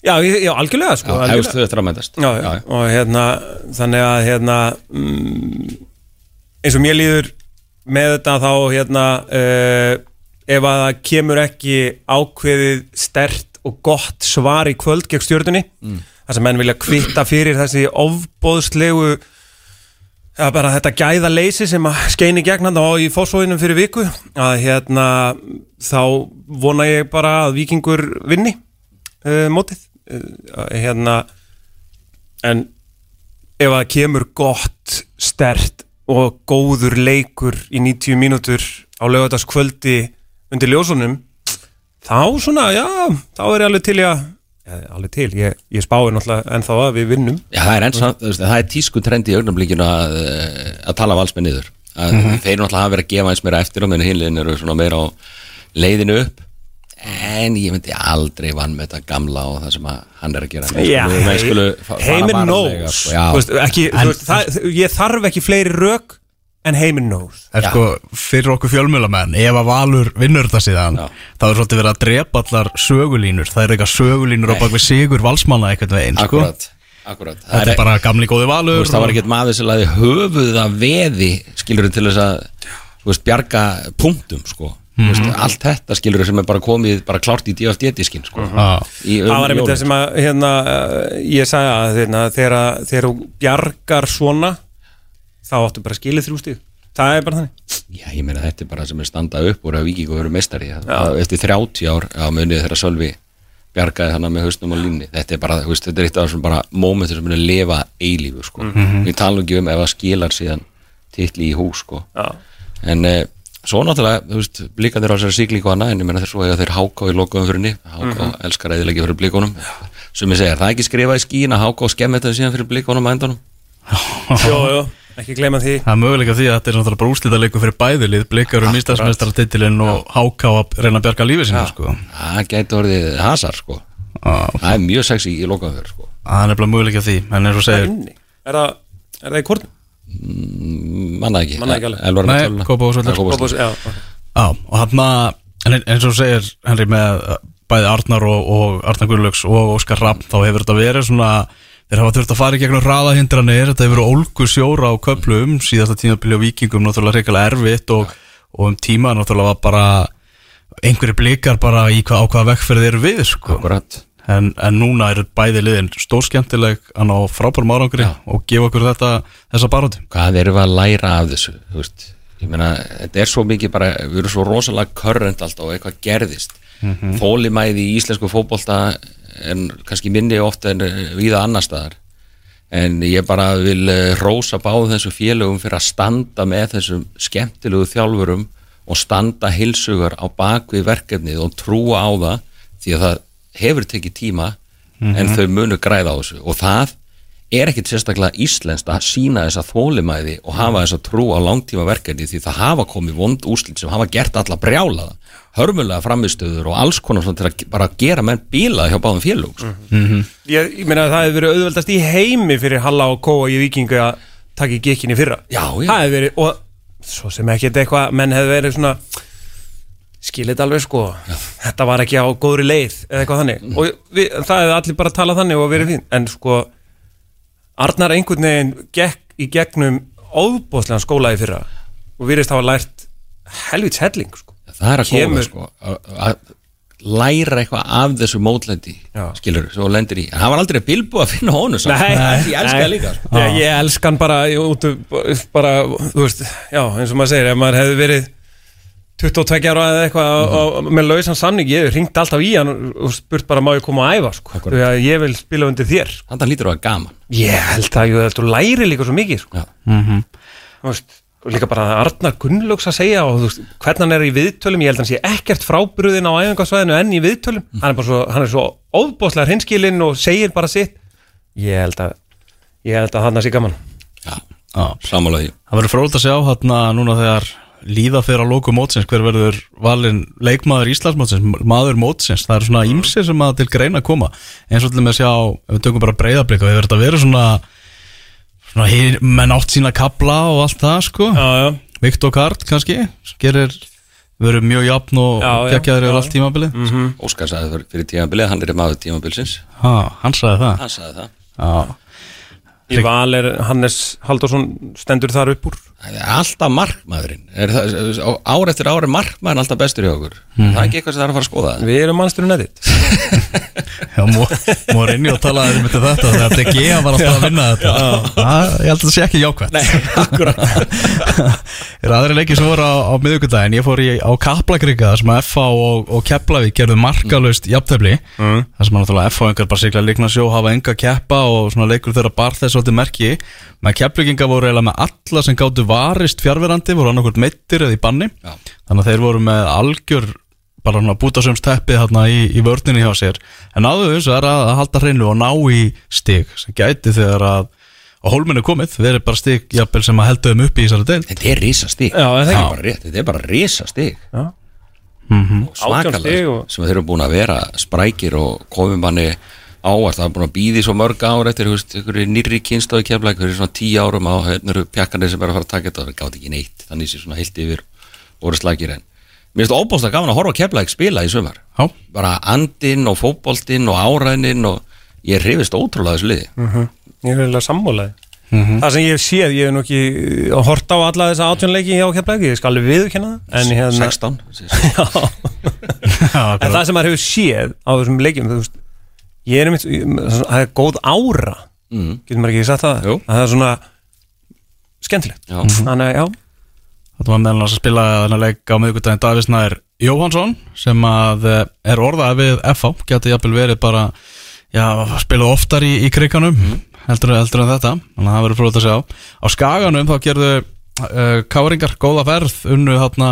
Já, ég- já, algjörlega sko. Já, eftir að mætast já, já. og hérna þannig að hérna mm, eins og mér líður með þetta þá hérna uh, ef að það kemur ekki ákveðið stert og gott svar í kvöld gegn stjórnunni mm. þar sem menn vilja kvitta fyrir þessi ofbóðslegu Já, bara þetta gæða leysi sem að skeini gegn hann á í fósfóðinum fyrir viku að hérna þá vona ég bara að vikingur vinni uh, mótið uh, hérna en ef að kemur gott, stert og góður leikur í 90 mínútur á lögataskvöldi undir ljósunum þá svona, já, þá er ég alveg til ég að alveg til, ég, ég spái náttúrulega ennþá að við vinnum. Já, það er, enn, veist, það er tísku trend í augnablikinu að, eh, að tala valsmenn niður. Að þeir náttúrulega hafa verið að gefa eins meira eftir og menn hinliðin eru svona meira á leiðinu upp. En ég myndi aldrei vann með þetta gamla og það sem að hann er að gera. Fara heiminn knows sko. Ég þarf ekki fleiri rök en heiminn knows En sko, fyrir okkur fjölmjölamenn, ef að Valur vinnur þetta síðan, Já. þá er svolítið verið að drepa allar sögulínur. Það er eitthvað sögulínur á bakvið sigur valsmanna veginn, sko. akkurat, akkurat Það Þetta er bara gamli góði Þú Valur. veist, það var ekkert maður sem laði höfuð að veði skilur til þess að veist, bjarga punktum sko. mm veist, allt þetta skilur sem er bara komið bara klárt í DFD-diskin sko. Í- um Það var einmitt það sem að hérna, ég sagði að hérna, þegar, þegar þú bjargar svona þá áttu bara að skilja þrjú stíð það er bara þannig. Já, ég meina þetta er bara sem er standað upp er að viking og verið meistari að, eftir 30 ár á munið þegar Sölvi bjargaði hana með hausnum og línni. Þetta er bara, veist, þetta er eitt af þessum bara mómentur sem munið lifa eilífu sko. við talum ekki um ef það skilar síðan titli í hús sko. Já. en eh, svo náttúrulega, þú veist, blíkandir á þessari síklíku hana, en ég meina þess að þeir háká í lokaðum fyrir henni, háká elskar eðilegi fyrir blíkunum, sem ég segja, er það ekki skrifað í skín að háká og skemmi þetta síðan fyrir blíkunum á endanum? Jó, jó, ekki gleyma því. Það er möguleika því að þetta er náttúrulega bara úslita leikur fyrir bæðilið, blikar um ístafsmeistaratitilinn og háká að reyna að bjarga lífið sinni, sko. það gæti orðið hasar sko. Já. það er mjög sexy í lokaðum fyrir sko. Það er nefnilega möguleika því, en eins og er segir, Er það, er það í korn? manna ekki, Nei. Já, og hann en eins og þú segir, Henry, með bæði Arnar og, og Arnar Gunnlaugs og Óskar Rapp, þá hefur þetta verið svona þeir hafa þurft að fara í gegnum hraðahindranir. Þetta hefur verið ólgu sjóra á köplum síðasta tímabili á vikingum, náttúrulega reyngilega erfitt og, og um tíma náttúrulega var bara einhverju blikar bara í hvað, á hvaða vekkferð eru við sko. En, en núna eru bæði liðin stórskemmtileg hann á frábærum árangri Já. og gefa okkur þetta, þessa baróti hvað erum við að læra af þessu þú veist, ég meina, þetta er svo mikið bara, við erum svo rosalega körrend alltaf og eitthvað gerðist. Mm þólimæði í íslensku fótbolta en kannski minni ofta en eh, víða annar staðar. En ég bara vil eh, rósa báðum þessum félögum fyrir að standa með þessum skemmtilegu þjálfurum og standa hilsugar á bakvið verkefnið og trúa á það því að það hefur tekið tíma en þau munu græða á þessu. Og það er ekkit sérstaklega íslenskt að sína þessa þólimæði og hafa þessa trú á langtíma verkefni því það hafa komið vond úrslit sem hafa gert alla brjálaða hörmulega framistöður og alls konar til að bara gera menn bílað hjá báðum félög sko. Ég, ég meina að það hefur verið auðveldast í heimi fyrir Halla og Kóa í Vikingu að taka í gekkinni fyrra. Já, já. Það hefur verið, og svo sem ekki eitthvað menn hefur verið svona skilit alveg sko. Þetta var ekki á góðri leið eða eitthvað þannig. Og við, það hefur allir bara talað þannig og verið fín en sko Arnar einhvern veginn gekk í gegnum óbóðslegan skóla í fyrra og virðist hafa lært helvits helling sko það er að koma sko, að- að læra eitthvað af þessu mótlendi skilur, svo lendir í en hann var aldrei bilbú að finna honum samt. Nei, ég elska það líka sko. ég, ég elska hann bara af- bara, þú veist, já, eins og maður segir ef maður hefði verið 22 ára eða eitthvað mm -hmm. með lausan samning ég hef ringt alltaf í hann og- spurt bara má ég koma að æfa sko. Að ég vil spila undir þér þannig lítur á að gaman ég held að ég held að þú læri líka svo mikið sko. Já. Þú veist, og líka bara að Arnar Gunnlaugs að segja og veist, hvernig hann er í viðtölum ég held að hann sé ekkert frábröðin á æfingarsvæðinu enn í viðtölum, hann er bara svo hann er svo óbóðslega hinskilinn og segir bara sitt ég held að ég held að hann sé gaman Já, Já. sammála því Það verður fróðilegt að sjá hérna núna þegar líða fyrir að lóku mótsins hver verður valinn leikmaður Íslandsmótsins, maður mótsins? Það er svona ímsir sem að til greina koma. Eins og til með að sjá, ef við tökum bara breyðablika við verðum að vera svona, svona hér, menn átt sína kabla og allt það sko, já, já. Viktor Kart kannski, gerir verður mjög jafn og já. yfir allt tímabilið. Mm. Óskar sagði það fyrir tímabilið, hann er maður tímabilsins. Ha, hann sagði það? Hann sagði það. Í val er Hannes Halldórsson stendur þar upp úr alltaf markmaðurinn. Er það, ár eftir ár er markmaðurinn alltaf bestur í okkur? Það er ekki eitthvað sem það er að fara að skoða Við erum mannsturinn edit Já, Morinni og talaði um þetta þetta þegar DG var alltaf að vinna þetta. Það- Ég held að það sé ekki jákvæmt Nei, akkurat. Er aðri leikir sem voru á, á miðugundaginn Ég fór í, á Kaplakriga þar sem að FH og, og Keflavík gerðu markalust jafntefli. Mm. þar sem að náttúrulega FH engar bara sigla líkna sjó hafa enga keppa og svona leikur þeirra bar þess svolítið varist fjárverandi voru annarkvöld meittir eða í banni. Já. þannig að þeir voru með algjör bara hann að búta sem steppið hérna í, í vörninni hjá sér. En náðu þessu er að, að halda hreinu og ná í stig sem gæti þegar að á hólminu komið, verið bara stig jafnvel sem að heldu þeim upp í þessari deil Þetta er risa stig Já, er það ekki? bara rétt, Þetta er bara risa stig Já. og Átján svakalega og- sem þeir eru búin að vera sprækir og komum manni ávart það er búin að býði svo mörg ár eftir þú veist, ykkur nýrri kynstóði kefla ykkur svona tíu árum á hérna eru pjakkanir sem er að fara að taka þetta og það gátt ekki neitt þannig sé svona heilt yfir voru slagir en mér finnst óbúst gaman að horfa að kefla ekki spila í sumar. Já, bara andinn og fótboltinn og áræðinn og ég hrifist ótrúlega þessu liði. Mhm. Ég er eiginlega sammálaði Það sem ég hef séð, ég hef nú ekki uh, hort á alla þessa átjónleiki hjá Keflæki, ég skal alveg viðurkenna það en hérna ég er einmitt það er góð ára. Mm. getur maður ekki sagt það? Jú. að það er svona skemmtilegt. Já. þannig að já, þetta var annars að spila þennan leik á miðugundaginn Davís Nær Jóhansson sem að eh, er orðað við FH, geti jafnvel verið bara já, spilað oftar í, í kriganum heldur, heldur en þetta. Þannig að það verður fróðið að sjá. Á skaganum þá gerðu uh, káringar góða ferð unnu þarna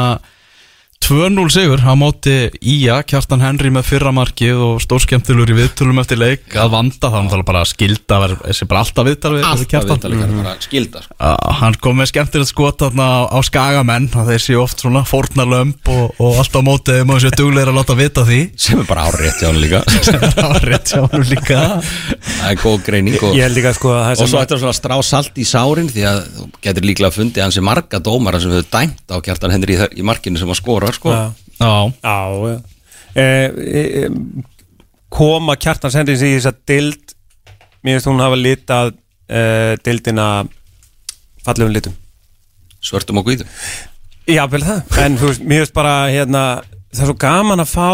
2-0 sigur á móti Ía, Kjartan Henry með fyrramarkið og stórskemmtilur í viðtölum eftir leik að vanda þá náttúrulega bara skilda þessi bara alltaf viðtal við, alltaf viðtalið mm. bara skilda sko. Uh, hann kom með skemmtilegt skot þarna á, á skagamenn að þeir séu oft svona fórnarlömp og, og allt á mótið um og þessu dugleir að láta vita því sem er bara árétt hjá hann líka sem er árétt hjá hann líka það er góð greining og, ég held líka sko að það og svo ættir það að strá salt í sárin því að þú getur líklega fundið hansi marga dómara sem hefur dæmt á kjartan Henry í, í markinu sem að skora sko. Já. Já, Já, já. Eh, eh, koma kjartan sendins í þess að dild mér finnst hún hafa litað eh, dildina fallegum litum svörtum og guðum Já, vel það, en þú veist, mér finnst bara hérna, það er svo gaman að fá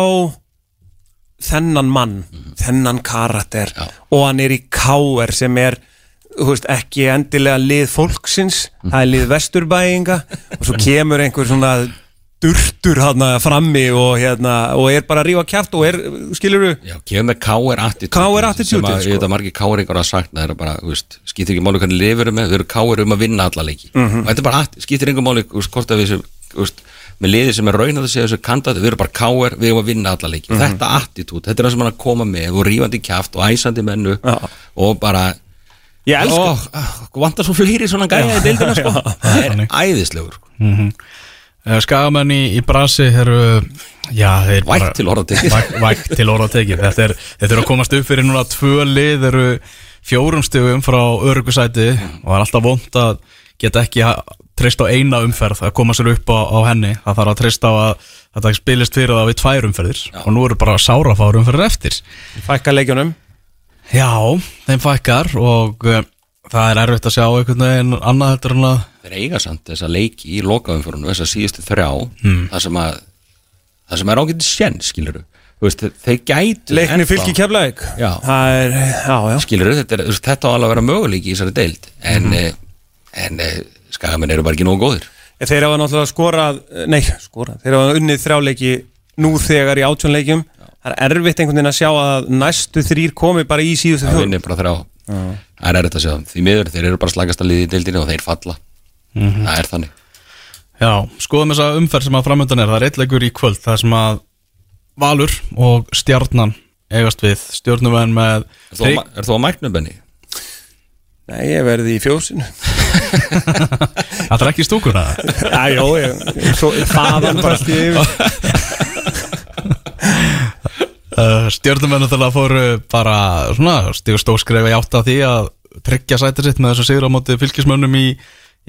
þennan mann þennan karakter Já. og hann er í káer sem er þú veist, ekki endilega lið fólksins það er lið vesturbæinga og svo kemur einhver svona durtur hann frammi og, hérna, og er bara að rífa kjátt og er, skilur du Já, kemur með KR attitude, sem að sko. ég veit að margir einhver að sagt það er bara, þú veist, skýtir ekki máli hvernig lifur með, þau eru K.R. um að vinna alla leiki Mhm. og þetta er bara, skýtir einhver máli þú veist, hvort að við sem, þú veist, með liði sem er raunað að segja þessu kandat, við erum bara K.R. við erum að vinna alla leiki, Mhm. þetta attitude þetta er það sem hann að koma með og rífandi kjaft og æsandi mennu Já. og bara Ég elska Ó, ah, vantar svo fleiri svona gæja í deildina sko það er æðislegur sko. uh, skagamenn í, í brasi eru, já, þeir vægt til orða tekið vægt, vægt til orða tekið þetta er, þetta er að komast upp fyrir núna tvö lið eru fjórum stigum frá örugusæti og það er alltaf vond að geta ekki treyst á eina umferð að koma sér upp á, á henni. Það þarf að treysta á að þetta spilist fyrir það við tvær umferðir. Og nú eru bara sárafár umferðir eftir. Fækka leikjunum. Já, þeim fækkar og uh, það er erfitt að sjá einhvern veginn annað heldur en að þeir eiga samt þessa leiki í lokaumfórunu þessa síðustu þrjá Hmm. það sem að það sem er ágætið sjenn skilur veist, þeir gætu leikni já, já skilur þetta, þú veist, þetta á alveg að vera möguleiki í þessari deild en, mm en eh, skagamenn eru bara ekki nógu góðir. Þeir hafa náttúrulega skorað, nei, skorað, þeir hafa unnið þrjáleiki nú þegar í átjónleikjum. Það er erfitt einhvern veginn að sjá að næstu þrýr komi bara í síðustu þrjá. Það er erfitt að sjá því miður, þeir eru bara slagast að liði í deildinni og þeir falla Mhm. það er þannig Já, skoðum þessa umferð sem að framöndan er Það er eitthvað í kvöld Það sem að Valur og Stjarnan eigast við stjórnumenn með Er þú, á- mæknum, Benny? Nei, ég verði í fjósinu. Það er ekki í stúkuna Já, jó, ég, svo þaðan bara stíð yfir. uh, Stjórnumenn þegar fóru bara svona stígur stóskrefi átt að því að tryggja sætið sitt með þess að sigur á móti fylgismönnum í,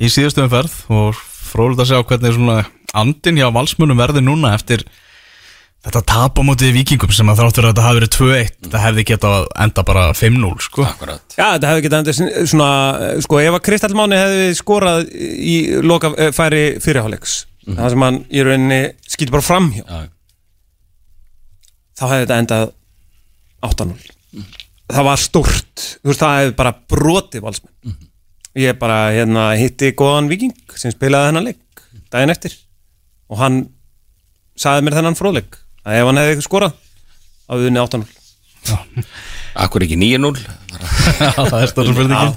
í síðustu umferð og fróðilegt að sjá hvernig svona andin hjá valsmönnum verði núna eftir þetta tap á móti vikingum sem að þráttur að þetta hafi verið 2-1 þetta hefði getað að enda bara 5-0 sko. Akkurat. Já, þetta hefði getað endur svona, sko, ef að Kristall Máni hefði skorað í loka eh, færi fyrirháleiks það sem hann í rauninni skýtur bara framhjá Já, þá hefði þetta endað 8-0 það var stórt þú veist, það hefði bara brotið valsmenn ég bara hérna, hitti góðan viking sem spilaði þennan leik daginn eftir og hann sagði mér þennan fróðleik að ef hann hefði skorað á viðunni 8-0 Akkur ekki 9-0 Já, það er stóra spurningin.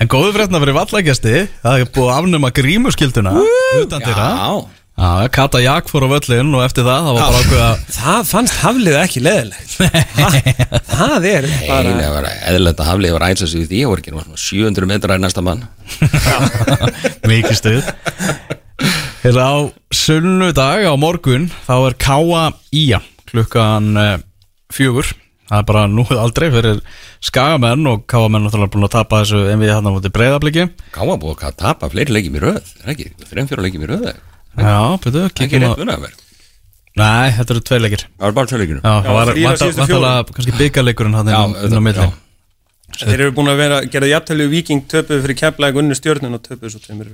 En góðu frétna fyrir vallagjasti Það er búið að afnuma grímuskilduna Utan það Já, Kata Jak fór á völlin og eftir það Það var bara ákveð að það fannst haflið ekki leðilegt það er Nei, bara það var eðlilegt að haflið var ætsa sig við því og ekki svona 700 metrar í næsta mann. Mikið stuð. Hérna á sunnudag á morgun Þá er Káa Ía Klukkan uh, fjögur. Það er bara núið aldrei fyrir skagamenn og káamenn náttúrulega búin að tapa þessu en við hann á móti breyðabliki Gáða búið að tapa fleiri leikjum í röð er ekki, þreim fjóra leikjum í röð eða? Já, betur, ekki kíkjum rétt vera Nei, þetta eru tvei leikir. Það var bara leikjum Já, það var vantalega kannski byggarleikurinn hann inn á- milli. þeir eru búin að vera gera jafntölu viking töpuð fyrir keflæk unni stjórnun og töpuð svo tveimur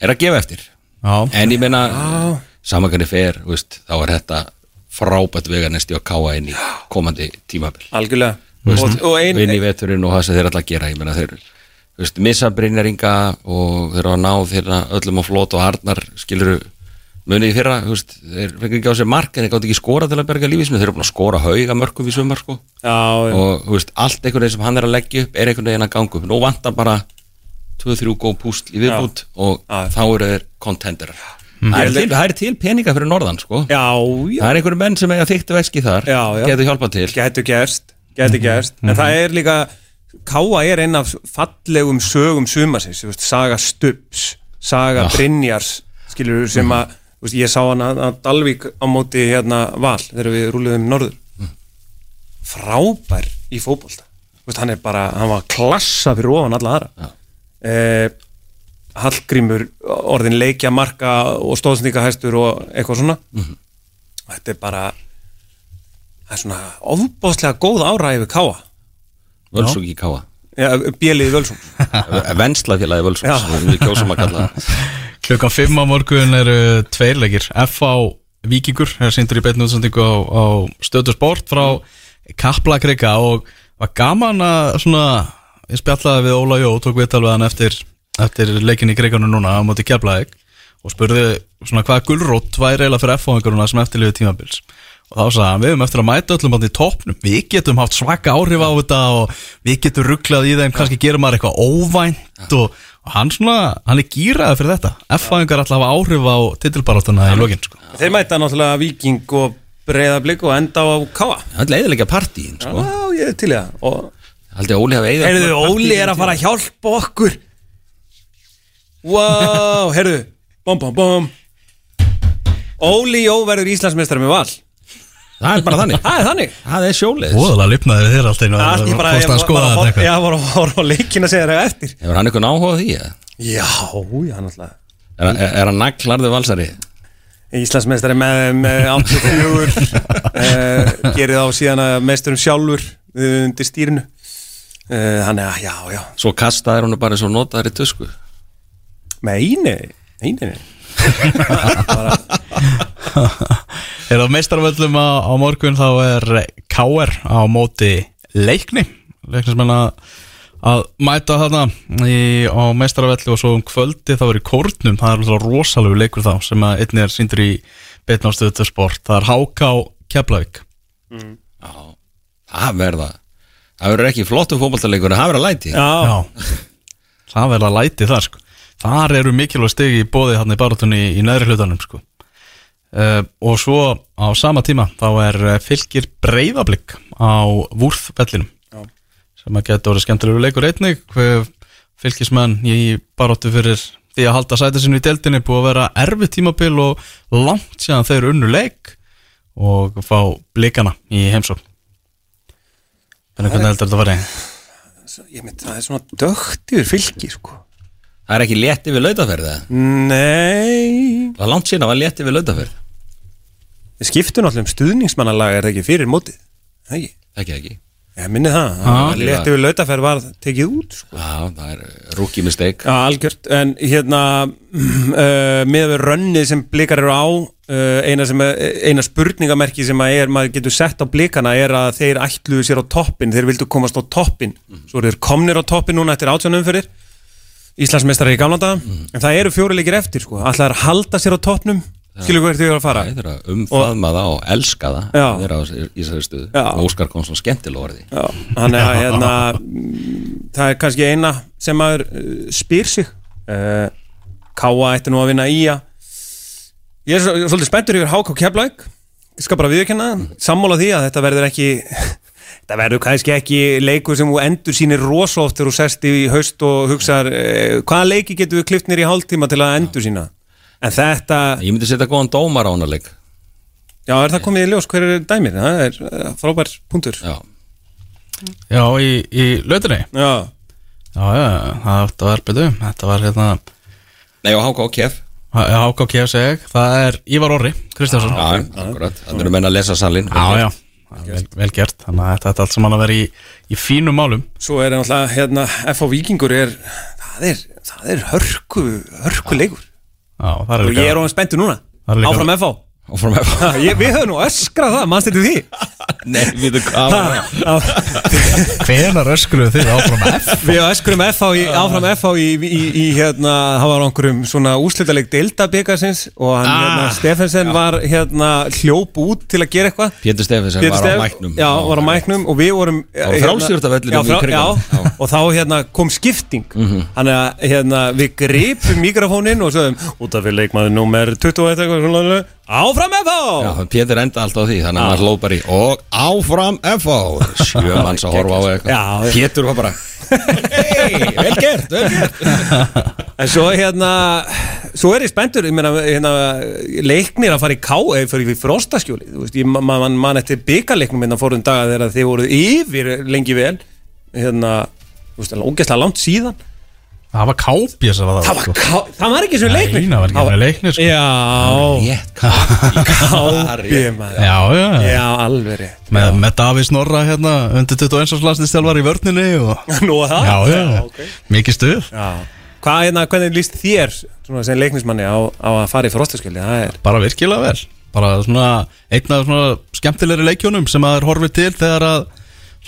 Er að gefa eftir. Já, En ég meina, samangarni fer veist, þá er þetta frábært veganesti að káa inn í komandi tímabil. Algjörlega. Og, og ein, inn í veturinn og það sem þeir að gera ég meina þeir þú veist, missa Brynjaringa og þeir eru að ná þeirra öllum á flót og harnar skiluru munið í fyrra þú veist, þeir fengur ekki á sig mark en þeir gátt ekki skora til að berga lífismið þeir eru búin að skora hauga mörgum í sumar sko. já, já. og þú veist, allt einhvern veginn sem hann er að leggja upp er einhvern veginn að ganga upp. Nú vantar bara 2-3 góð púsl í viðbútt og Já. þá eru þeir kontenderar það, er til, það er til peninga fyrir norðan sko. já, já, það er einhverjum menn sem eiga þykkt veski þar getur hjálpað til. Getur gerst getur gerst, en það er líka Káa er einn af fallegum sögum sumasins, saga Stubbs saga Brynjars skilur sem að, þú veist, ég sá hann að, að Dalvík á móti hérna val þegar við rúluðum norður. Frábær í veist, hann er bara, hann var klassa fyrir ofan alla aðra. Eh, Hallgrímur orðin leikja marka og stóðsendingahæstur og eitthvað svona. Og þetta er bara það er svona ofbóðslega góð ára yfir Káa völsung í káa ja, Bjelið Völsung. Venslafélagi völsung það Klukkan 5 á morgun eru tveir leikir. F.A. Víkingur er síndur í beinu útsendingu á, á stöðu sport frá Kaplakrika og var gaman að svona ég spjallaði við Óla Jó, tók viðtal við hann eftir, eftir leikin í kriganum núna á móti Keflavík og spurði svona hvað gulrótt væri eiginlega fyrir F.A.inguruna sem eftirliði tímabils og þá sagði hann, við höfum eftir að mæta öllum átt í toppnum, við getum haft svaka áhrif á þetta og við getum rugglað í þeim. Kannski gerum maður eitthvað óvænt og, og hann svona, hann er gýraði fyrir þetta. F.A.ingar alltaf hafa áhrif á titilbaráttuna í lokin sko. Þeir mæta náttúrulega Víking og breyðablík og enda á Káa Það er leiðilega partíin sko. Já, ég er til það. Og Óli hafi eigið Heyrðu, Óli er að fara að hjálpa okkur. Wow, heyrðu. Bom, bom, bom. Óli Jó verður Íslandsmeistari með val Það er bara þannig. Það er þannig. Það er sjólið Óðalega lifnaði þér alltaf inn bara, ég að skoða bara þetta að eitthvað. ég var að horfa á leikin að segja það eftir. Hefur hann áhuga á því? eða? Já, já, náttúrulega. Er, er, er hann naglarðu valsari? Íslandsmeistari með, með 84 uh, Gerið á síðan að meisturum sjálfur uh, undir stýrinu. Uh, Þannig að, já, já. Svo kastaði hann bara svo notaður í tusku. Meini, meini Er það meistarvöllum á, á morgun þá er K.R. á móti leikni. Leiknismenn að mæta þarna í, á meistarvelli og svo um kvöldi þá er í kórnum. Það er alltaf rosalegu leikur þá sem að einnig er síndur í beitna á stöðu til sport. Það er Háká Keflavík. Já Það verða Það verður ekki flottum fótballtalegur en það verður að læti. Já, Já, það verða að læti þar sko. Þar eru mikilvæg stegi í bóði hann í barátunni í, í neðri hlutanum sko. Uh, og svo á sama tíma þá er uh, fylgir breyðablík á vúrþvellinum Já. sem að geta orðið skemmtilegu leikur einnig fylgismenn í barátu fyrir því að halda sæti sinu í deildinni búið að vera erfið tímabil og langt síðan þeir unnu leik og fá blikana í heimsókn Þannig hvernig heldur þetta að vera? ég mynd, það er svona dögt yfir fylki, sko Það er ekki létti við lautaferð? Nei. Það var langt síðan að var létti við lautaferð. Við skiptum náttúrulega um stuðningsmannalag er það ekki fyrir mótið? Það ekki, ekki ekki. Ég minni það. Já. Létti við lautaferð var tekið út sko. Já, það er rookie mistake. Já, algjört, en hérna uh, með við rönnið sem blikar eru á uh, eina, sem, er- eina spurningamerki sem að er, maður getur sett á blikana er að þeir ætluðu sér á toppin þeir vildu komast á toppin svo eru þeir komnir á toppin núna eftir átjánum fyrir Íslandsmeistari í gamla daga. En það eru fjóri leikir eftir sko. Alltaf er að halda sér á toppnum? Skilur hvert þau eru að fara? Það er að umfaðma það og elska það. Það er á í þessari stuðu Óskar kom orði. Já, þannig að hérna, mm, það er kannski eina sem maður uh, spyr sig. Uh, Káa ætti nú að vinna í að ég er svo- svolítið spenntur yfir Háká Keflæk ég skal bara viðurkenna sammála því að þetta verður ekki þetta verður kannski ekki leikur sem þú endur sínir rosoft þegar þú sest í haust og hugsar uh, hvaða leiki getur við klift nýr í hálftíma til að endur sína en þetta, Ég myndi setja góðan dómar á hana leik. Já er það komið í ljós? Hver er dæmir, það er uh, frábær punktur. Já, Já, í, í lötunni já, Já, já, það þetta var betur. Þetta var hérna nei og háká kef. Háká KF seg Það er Ívar Orri Kristjánsson. Já, akkurat, það eru menn að lesa salin já, já. Vel, vel gert. Þannig að þetta er allt saman að vera í, í fínum málum. Svo er náttúrulega hérna F.A. Víkingur er það er, það er hörku hörku leikur Já, það er og líka ég er ofan spenntur núna. Áfram F.A. Ha, ég, við höfum nú öskrað það, mannst þetta því Nei, við þú hvað Hvenar öskruðu þið áfram F? við öskrum F.A. Í, áfram F.A. Í, í, í hérna það var einhverjum svona úslitaleg deildabikarsins og hann Ah, hérna Stefensen var hérna hljóp út til að gera eitthvað. Pétur Stefensen Pétur var á Stef- mæknum. Já, var á mæknum og við vorum á frjálsíþróttavellinum Já, í já, Já. og þá hérna kom skipting. Þannig að hérna, við gripum mikrofónin og sögum út af við leikmaður nummer 21 eitthvað svona, Áfram með Já, þá Pétur enda alltaf á því, þannig að maður hló bara í Og áfram FH Sjö manns að horfa á eitthvað. Pétur var bara Hei, vel gert, En svo hérna Svo er ég spenntur, hérna, leiknir að fara í ká eða fyrir veist, ég man man, eftir byggarleiknum hérna fórum daga þegar þið voruð yfir lengi vel hérna, ógeðslega langt síðan Það var kápja sem var það Það var, ká, það var ekki svo leiknir Nei, það var ekki svona leiknir sko. Já, kápi maður Já, já, Já, alveg rétt Með, með Davís Norra hérna Undir 21. landsliðstjálfar í vörninni og... Nú að það? Já, já, ok. mikið stuð Já. Hvað, hérna, hvernig líst þér svona, sem leiknismanni á, á að fara í frostaskjöli? Það er Bara virkilega vel Bara svona Einn af svona skemmtilegri leikjónum Sem maður horfið til þegar að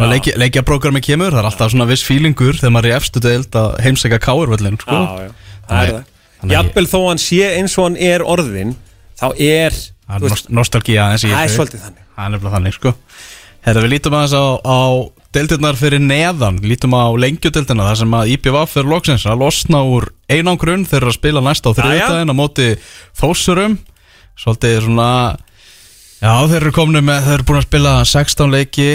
svona leiki, Leikjaprógrami kemur Það er alltaf svona viss fílingur Þegar maður er í efstu deild að heimsækja káurvöllin sko. er Jafnvel þó hann sé eins og hann er orðin þá er Það þú er veist, nost- nostalgía aðeins í það er nefnilega þannig sko. Herra, við lítum aðeins á, á deildirnar fyrir neðan. Lítum á lengjudeildina þar sem að IPVF er loksins að losna úr einangrun eru að spila næst á þriðdæðin á móti þósurum Svolítið svona Já, þeir eru komin með, þeir eru búin að spila 16 leiki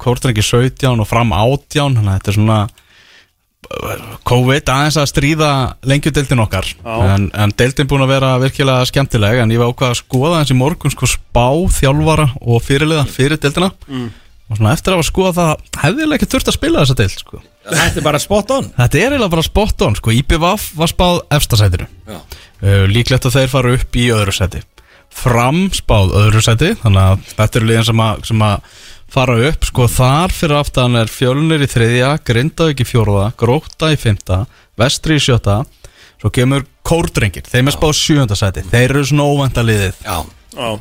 Kvortrengi 17 og fram 18 Þannig að þetta er svona eh, COVID aðeins að stríða lengjudeildin okkar. En, en deildin búin að vera virkilega skemmtileg en ég var ákvað að skoða eins í morgun sko spá, þjálfara og fyrirliða fyrir deildina. Og svona eftir að hafa skoða það hefðilega ekki þurft að spila þessa deild sko. Þetta er bara spot on. Þetta er eiginlega bara spot on sko. IPVF var spáð efstasætinu Já. uh, líklegt að þeir fara upp í öðru seti fram spáð öðru seti þannig að þetta eru liðin sem að, sem að fara upp, sko þar fyrir aftan er fjölnir í þriðja, Grindavík í fjórða Gróta í fymta, Vestri í sjötta. Svo kemur Kórdrengir. Þeim er spáð sjönda seti, þeir eru svona óvænta liðið Já,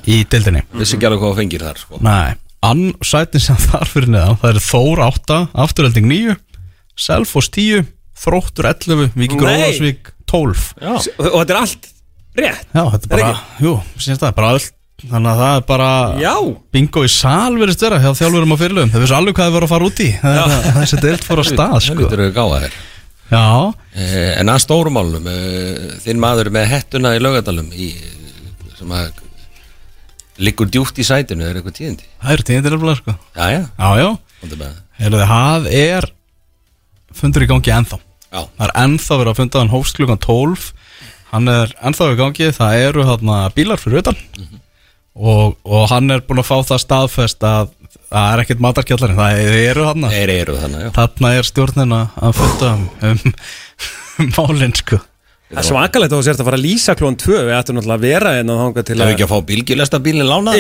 í dildinni vissi ekki alveg hvað þú fengir þar sko. Nei, ann sætin sem þar fyrir neðan það eru Þór 8, Afturölding 9 Selfoss 10 Þróttur 11, Víkingur Nei. Ólasvík 12 Já, og þetta er allt rétt. Já, þetta er bara, jú, syns það, bara öll Þannig að það er bara Já, bingo í sal verðist vera hjá þjálfurum og fyrirlum Þau vissu alveg hvað þau voru að fara út í. Það er þessi deild fór á stað, það sko. lítur við gáða þér Já, eh, En að stórumálum eh, Þinn maður með hettuna í laugadalum í, sem að liggur djúpt í sætinu er eitthvað tíðindi? Það eru tíðindilega, sko. Já, já, Já, já, komdu með það. Heyrðu, það er fundur í gangi ennþá. Já, Það er ennþá verið að funda hann hófst klukkan 12 Hann er ennþá í gangi Það eru þarna bílar fyrir utan. Og, og hann er búin að fá það staðfest að það er ekkert matarkjallari Það eru þarna. Þeir eru þannig, já. Þarna er stjórnin að funda um, um málin sko Það er svakalegt að þú sért að fara að lýsa klón 2 Við ættum náttúrulega að vera en að þanga til Það er að ekki að fá bílgilesta bílinn lánað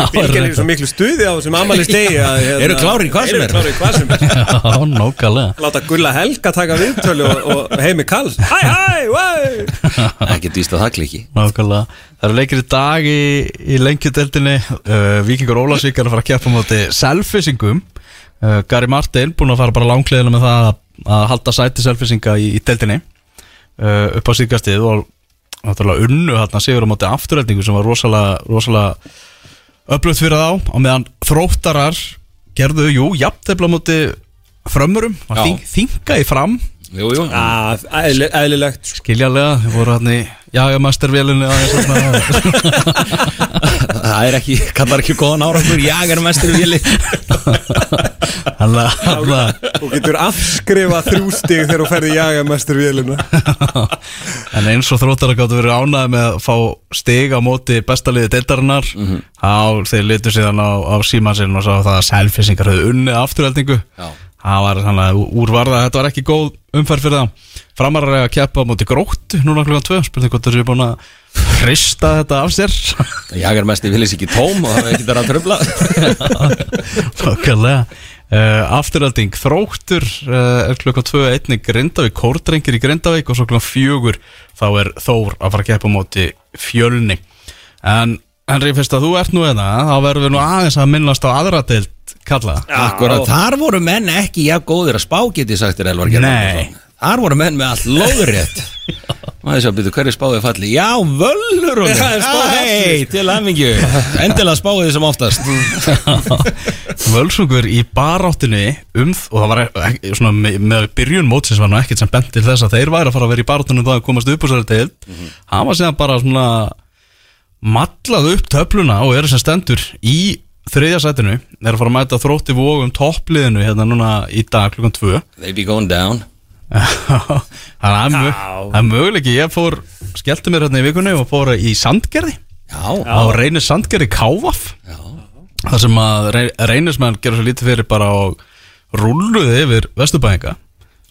Þetta er er svo miklu stuði á þessum amali stegi að, hérna, Eru klárir í hvað sem er? Eru klárir í hvað sem er. Já, nákvæmlega. Láta Gulla Helga taka viðtölu og, og heimi Karls. Hæ, hæ, hæ Ekki dýst að það klikki Nákvæmlega. Það eru leikir í dag í, í lengjudeldinni uh, Víkingur Ólasvík er að fara að keppa að það halda sæti selfisinga í, í deldinni uh, upp á síkastið og náttúrulega unnu hérna sigur á móti afturöldingu sem var rosalega, rosalega öflugt fyrir þá og meðan þróttarar gerðu, jú, jafntefla á móti frömmurum, Já. þing, þinga í fram Jú, jú. Að, eðli, Eðlilegt sko. skiljanlega, þið voru hann í þarna. Það er ekki, kallar ekki góðan í vili Þannig að- Þú getur afskrifað þrjú stig þegar þú ferði jagamestur vélina En eins og þróttar að gáttu verið ánæði með að fá stig á móti bestaliði deildarinnar þá þeir litur síðan á, á símansinn og sá það að selfisingar höfðu unnið afturheldingu Já. Það var að úrvarða þetta var ekki góð umferð fyrir það framarar er að keppa á móti gróttu núna klukkan 2 spurning hvort þessu er búin að hrista þetta af sér. Jagar mestur í vili sér ekki tóm og það er ekki þar að tröfla Nákvæmlega. Uh, Afturhalding. Þróttur uh, er klukkan 2 einnig Grindavík, Kórdrengir í Grindavík og svo klukkan 4 þá er Þór að fara að keppa á móti fjölni. En Henry, fyrst að þú ert nú eða þá verðum við nú aðeins að minnast á aðra deild kalla. Akkurat, þar voru menn ekki jafn góðir að spá geti sagt þér Elvar Nei. Þar voru menn með allt lóðrétt. Maður sjá, byrju, hverju spáði falli? Já, völlur hún er Æ, til aðmingju Endilega spáði þið sem oftast. Völsungur í baráttunni um og það var ekki, svona, með, með byrjun mótsins var nú ekkert sem bent til þess að þeir væri að fara að vera í baráttunum það að komast upp úr sér deild. Hann var mallað upp töfluna og er sem stendur í þriðja sætinu er að fara að mæta þrótti vógum toppliðinu hérna núna í dag klukkan 2 They be going down. Þannig að það er er möguleiki ég fór, skellti mér hérna í vikunni og fór í Sandgerði. Já, á reynir Sandgerði Kávaf. Já. Þar sem að rey- reynismenn gera svo lítið fyrir bara og rulluði yfir vesturbæðinga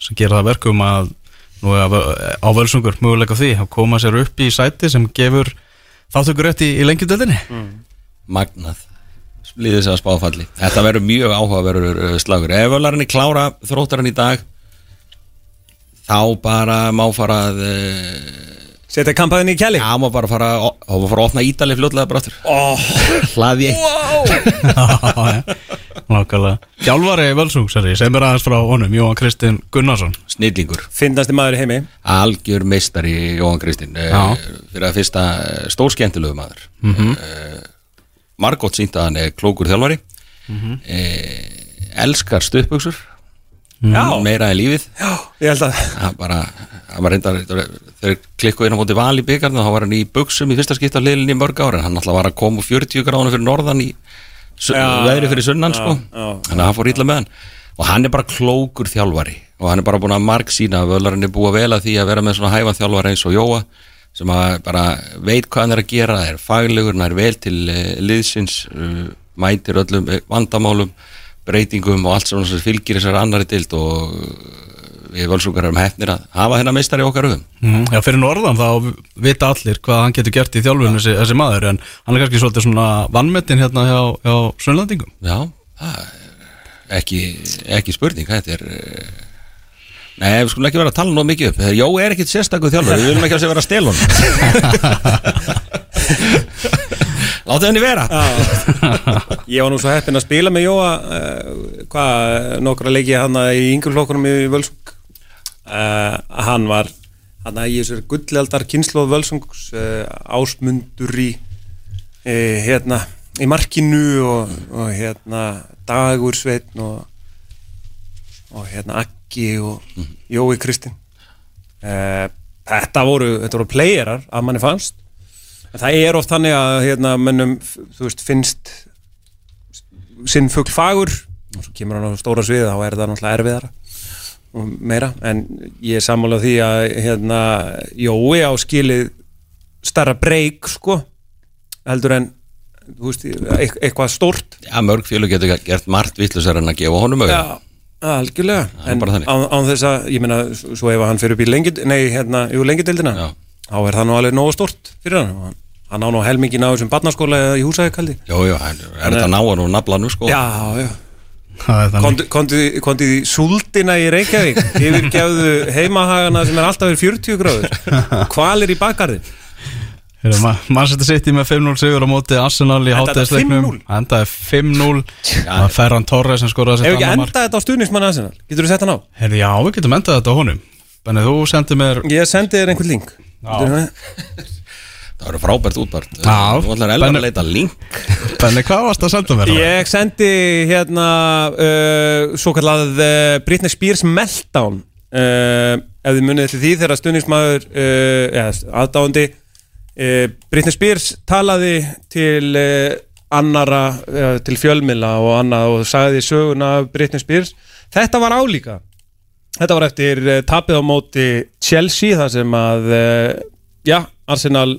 sem gera það verkum að nú er að- á völsungur möguleika á því að koma sér upp í sæti sem gefur þáttökur rétt í, í lengjudeldinni Magnað. Líðið þess að spáði falli Þetta verður mjög áhugaverður uh, slagur. Ef völarinn er klára þróttarinn í dag Þá bara má fara að uh, Setja kampaðin í kæli Já, má bara fara að má fara að opna ídali fljótlega bara aftur. Oh, Hlaði eitt Nákvæmlega. Hjálfari völsungsari sem er aðeins frá honum Jóhann Kristinn Gunnarsson. Snillingur. Finnasti maður í heimi. Algjör meistari Jóhann Kristinn Já. uh, fyrir að fyrsta uh, stórskemmtilegu maður. Mm -hmm. Margot sínt að hann er klókur þjálfari. Mm elskar stuppbuxur Já. meira en lífið. Já, ég held að bara, hann var reyndar þegar klikkuð inn á móti val í byggarnu þá var hann í buxum í fyrsta skipta liðlinni í mörg ára en hann alltaf var að koma úr 40 gránu fyrir norðan í veðri fyrir sunnan sko. þannig að hann fór ítla með hann. Og hann er bara klókur þjálfari. Og hann er bara búin að marg sína völarinn er búið að því að vera með svona hæfan þjálfari eins og Jóa sem bara veit hvað hann er að gera er faglegur, hann er vel til uh, liðsins, uh, mætir öllum eh, vandamálum, breytingum og allt sem fylgir þessar annari dild og við völsungar erum hefnir að hafa hennar meistari í okkar hugum mm. Já, fyrir norðan þá vita allir hvað hann getur gert í þjálfun þessi, þessi maður en hann er kannski svolítið svona vannmetinn hérna hjá, hjá Sunnlandingum Já, er ekki, ekki spurning, þetta er uh, Nei, við skulum ekki vera að tala nóg mikið upp Jó er ekkit sérstakuð þjálfur, við viljum ekki að segja vera honum. Láttu henni vera. Ég var nú svo heppinn að spila með Jóa uh, hvað, nokkra leiki hann í yngjurflokkunum í Völsung uh, hann var hann í þessari gullaldar kynnslóð Völsungs uh, ásmundur í uh, hérna í markinu og, og hérna Dagur Sveitn og, og hérna Aggi og Jói Kristinn. Þetta voru þetta voru playerar að manni fannst. En það er oft þannig að hérna, mennum, þú veist, finnst sinn fugl fagur. Og svo kemur hann á stóra svið þá er það náttúrulega erfiðara meira en ég er sammála því að hérna, Jói á skilið starra breyk sko heldur en veist, eit- eitthvað stórt. Já, mörg fjölu getur gert margt vittlusar en að gefa honum auðvitað Já, Algjörlega, er en án, án þess að, ég meina, svo ef hann fyrir upp í lengi, nei, hérna, jú, lengidildina, Já. þá er það nú alveg nógu stort fyrir hann, hann, hann á nú helmingin á þessum barnaskóla í húsæði Jú, jú, er þetta að ná hann og naflanum sko. Já, já, Kondi í súldina í Reykjavík. Yfirgefðu heimahagana sem er alltaf verið 40 gráður. Kvalir í bakgarðin Mann setja sitt í með 5-0 sigur á móti Arsenal í hátæðisleiknum 5-0? Endaði 5-0 Það er Ferran Torres sem skoraði Ef sitt ekki annar enda mark þetta á stuðnismann Arsenal? Getur þú sett hann á? Herri, já, við getum endað þetta á honum. Benni, þú sendið mér Ég sendi þér einhvern link það? Það verður frábært útbart Já. Þú ætlar elvar að leita link Benni, hvað varst að senda mér? Ég sendi hérna uh, svo kallað uh, Britney Spears meltdown uh, ef þið munið til því þegar stuðnismæður uh, eða aðdáandi uh, Britney Spears talaði til uh, annara uh, til fjölmila og annað og sagði söguna af Britney Spears þetta var álíka þetta var eftir uh, tapið á móti Chelsea þar sem að uh, já, Arsenal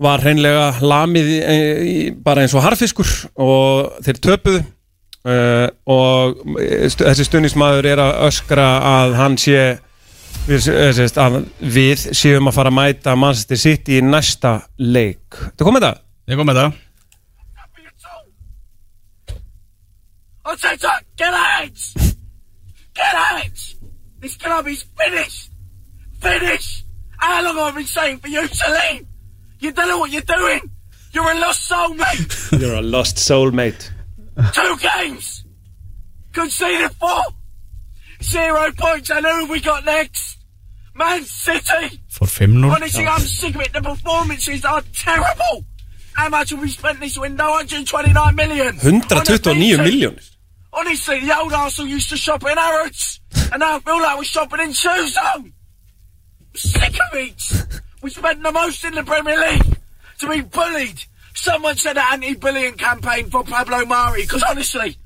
var hreinlega lamið í, í, bara eins og harfiskur og þeir töpuðu uh, og stu, þessi stuðnismæður er að öskra að hann sé við, eh, sést, að við séum að fara að mæta Manchester City í næsta leik Þetta komið það? Ég kom með það. Get out! Get out! This club is finished. Finished. How long have I been saying for you to leave? You don't know what you're doing. You're a lost soul, mate. You're a lost soulmate Two games. Conceded four. Zero points. And who have we got next? Man City. Fór 5-0 Honestly, I'm sick of it. The performances are terrible. How much have we spent this window? 129 million. On a 129 beach. miljónir Honestly, the old Arsenal used to shop in Harrods, and now I feel like we're shopping in Shoe Zone. Sick of it. we spent the most in the Premier League to be bullied. Someone said an anti-bullying campaign for Pablo Mari, because honestly,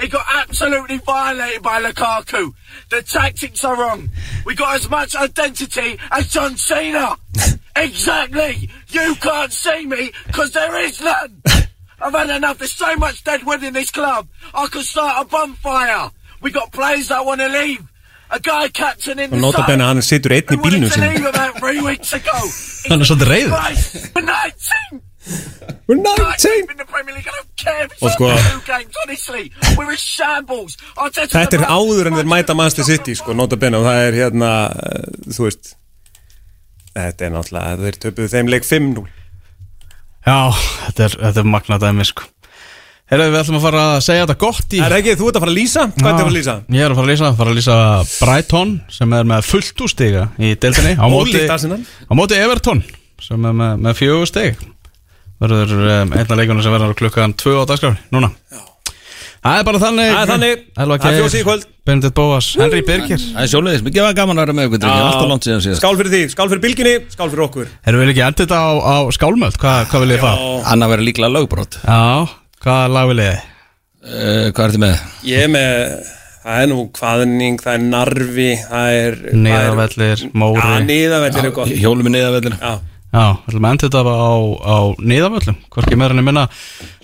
he got absolutely violated by Lukaku. The tactics are wrong. We got as much identity as John Cena. exactly. You can't see me, because there is none. I've had enough. There's so much dead wood in this club. I could start a bonfire. We got players that want to leave. Og nota side benni hann situr einn í bílnum ago. Hann er svolítið reiður. Christ, We're 19. We're 19 in the Premier League. I don't care if it's Og sko- only two games. Honestly, we're in shambles. Arteta's Þetta er áður en þeir mæta than City sko, nota benni og það er hérna uh, þú veist þetta er náttúrulega, þeir töpuðu þeim leik 5-0 Já, þetta er, þetta er magnað dæmi sko Herðu, við ætlum að fara að segja þetta gott í Er ekki, þú ert að fara að lýsa? Hvað er það að fara að lýsa? Ég er að fara að lýsa, fara að lýsa Brighton sem er með fullt úr stiga í deildinni. Á móti, Ólíkt Arsenal. á móti Everton sem er með, með fjögur stig. Verður um, einna leikunum sem verður á klukkan 2 á dagskráni, núna. Það er bara þannig. Það er þannig. Það er fjósi í kvöld. Benedikt Bóas, Henry Birgir. Það er sjóleiðis, mikið var gaman að vera með ykkur drengir, Alltaf langt síðan síðast. Skál fyrir því, skál fyrir bylginni, skál fyrir okkur. Erum við ekki endið þetta á, á skálmöld? Hva, hvað vil ég fá? Anna verður líklega lögbrot. Já, hvað lag vil ég? uh, Hvað ertu með? Ég er með, það er nú hvaðning, það er narfi, það er Niðavellir, Móri. Já, niðavellir er gott. Hjólum í niðavellinu Já, Já, við ætlum að enda þetta á, á niðavöllum Hvorki ég minna.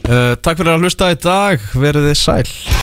Uh, Takk fyrir að hlusta í dag, verið þið sæl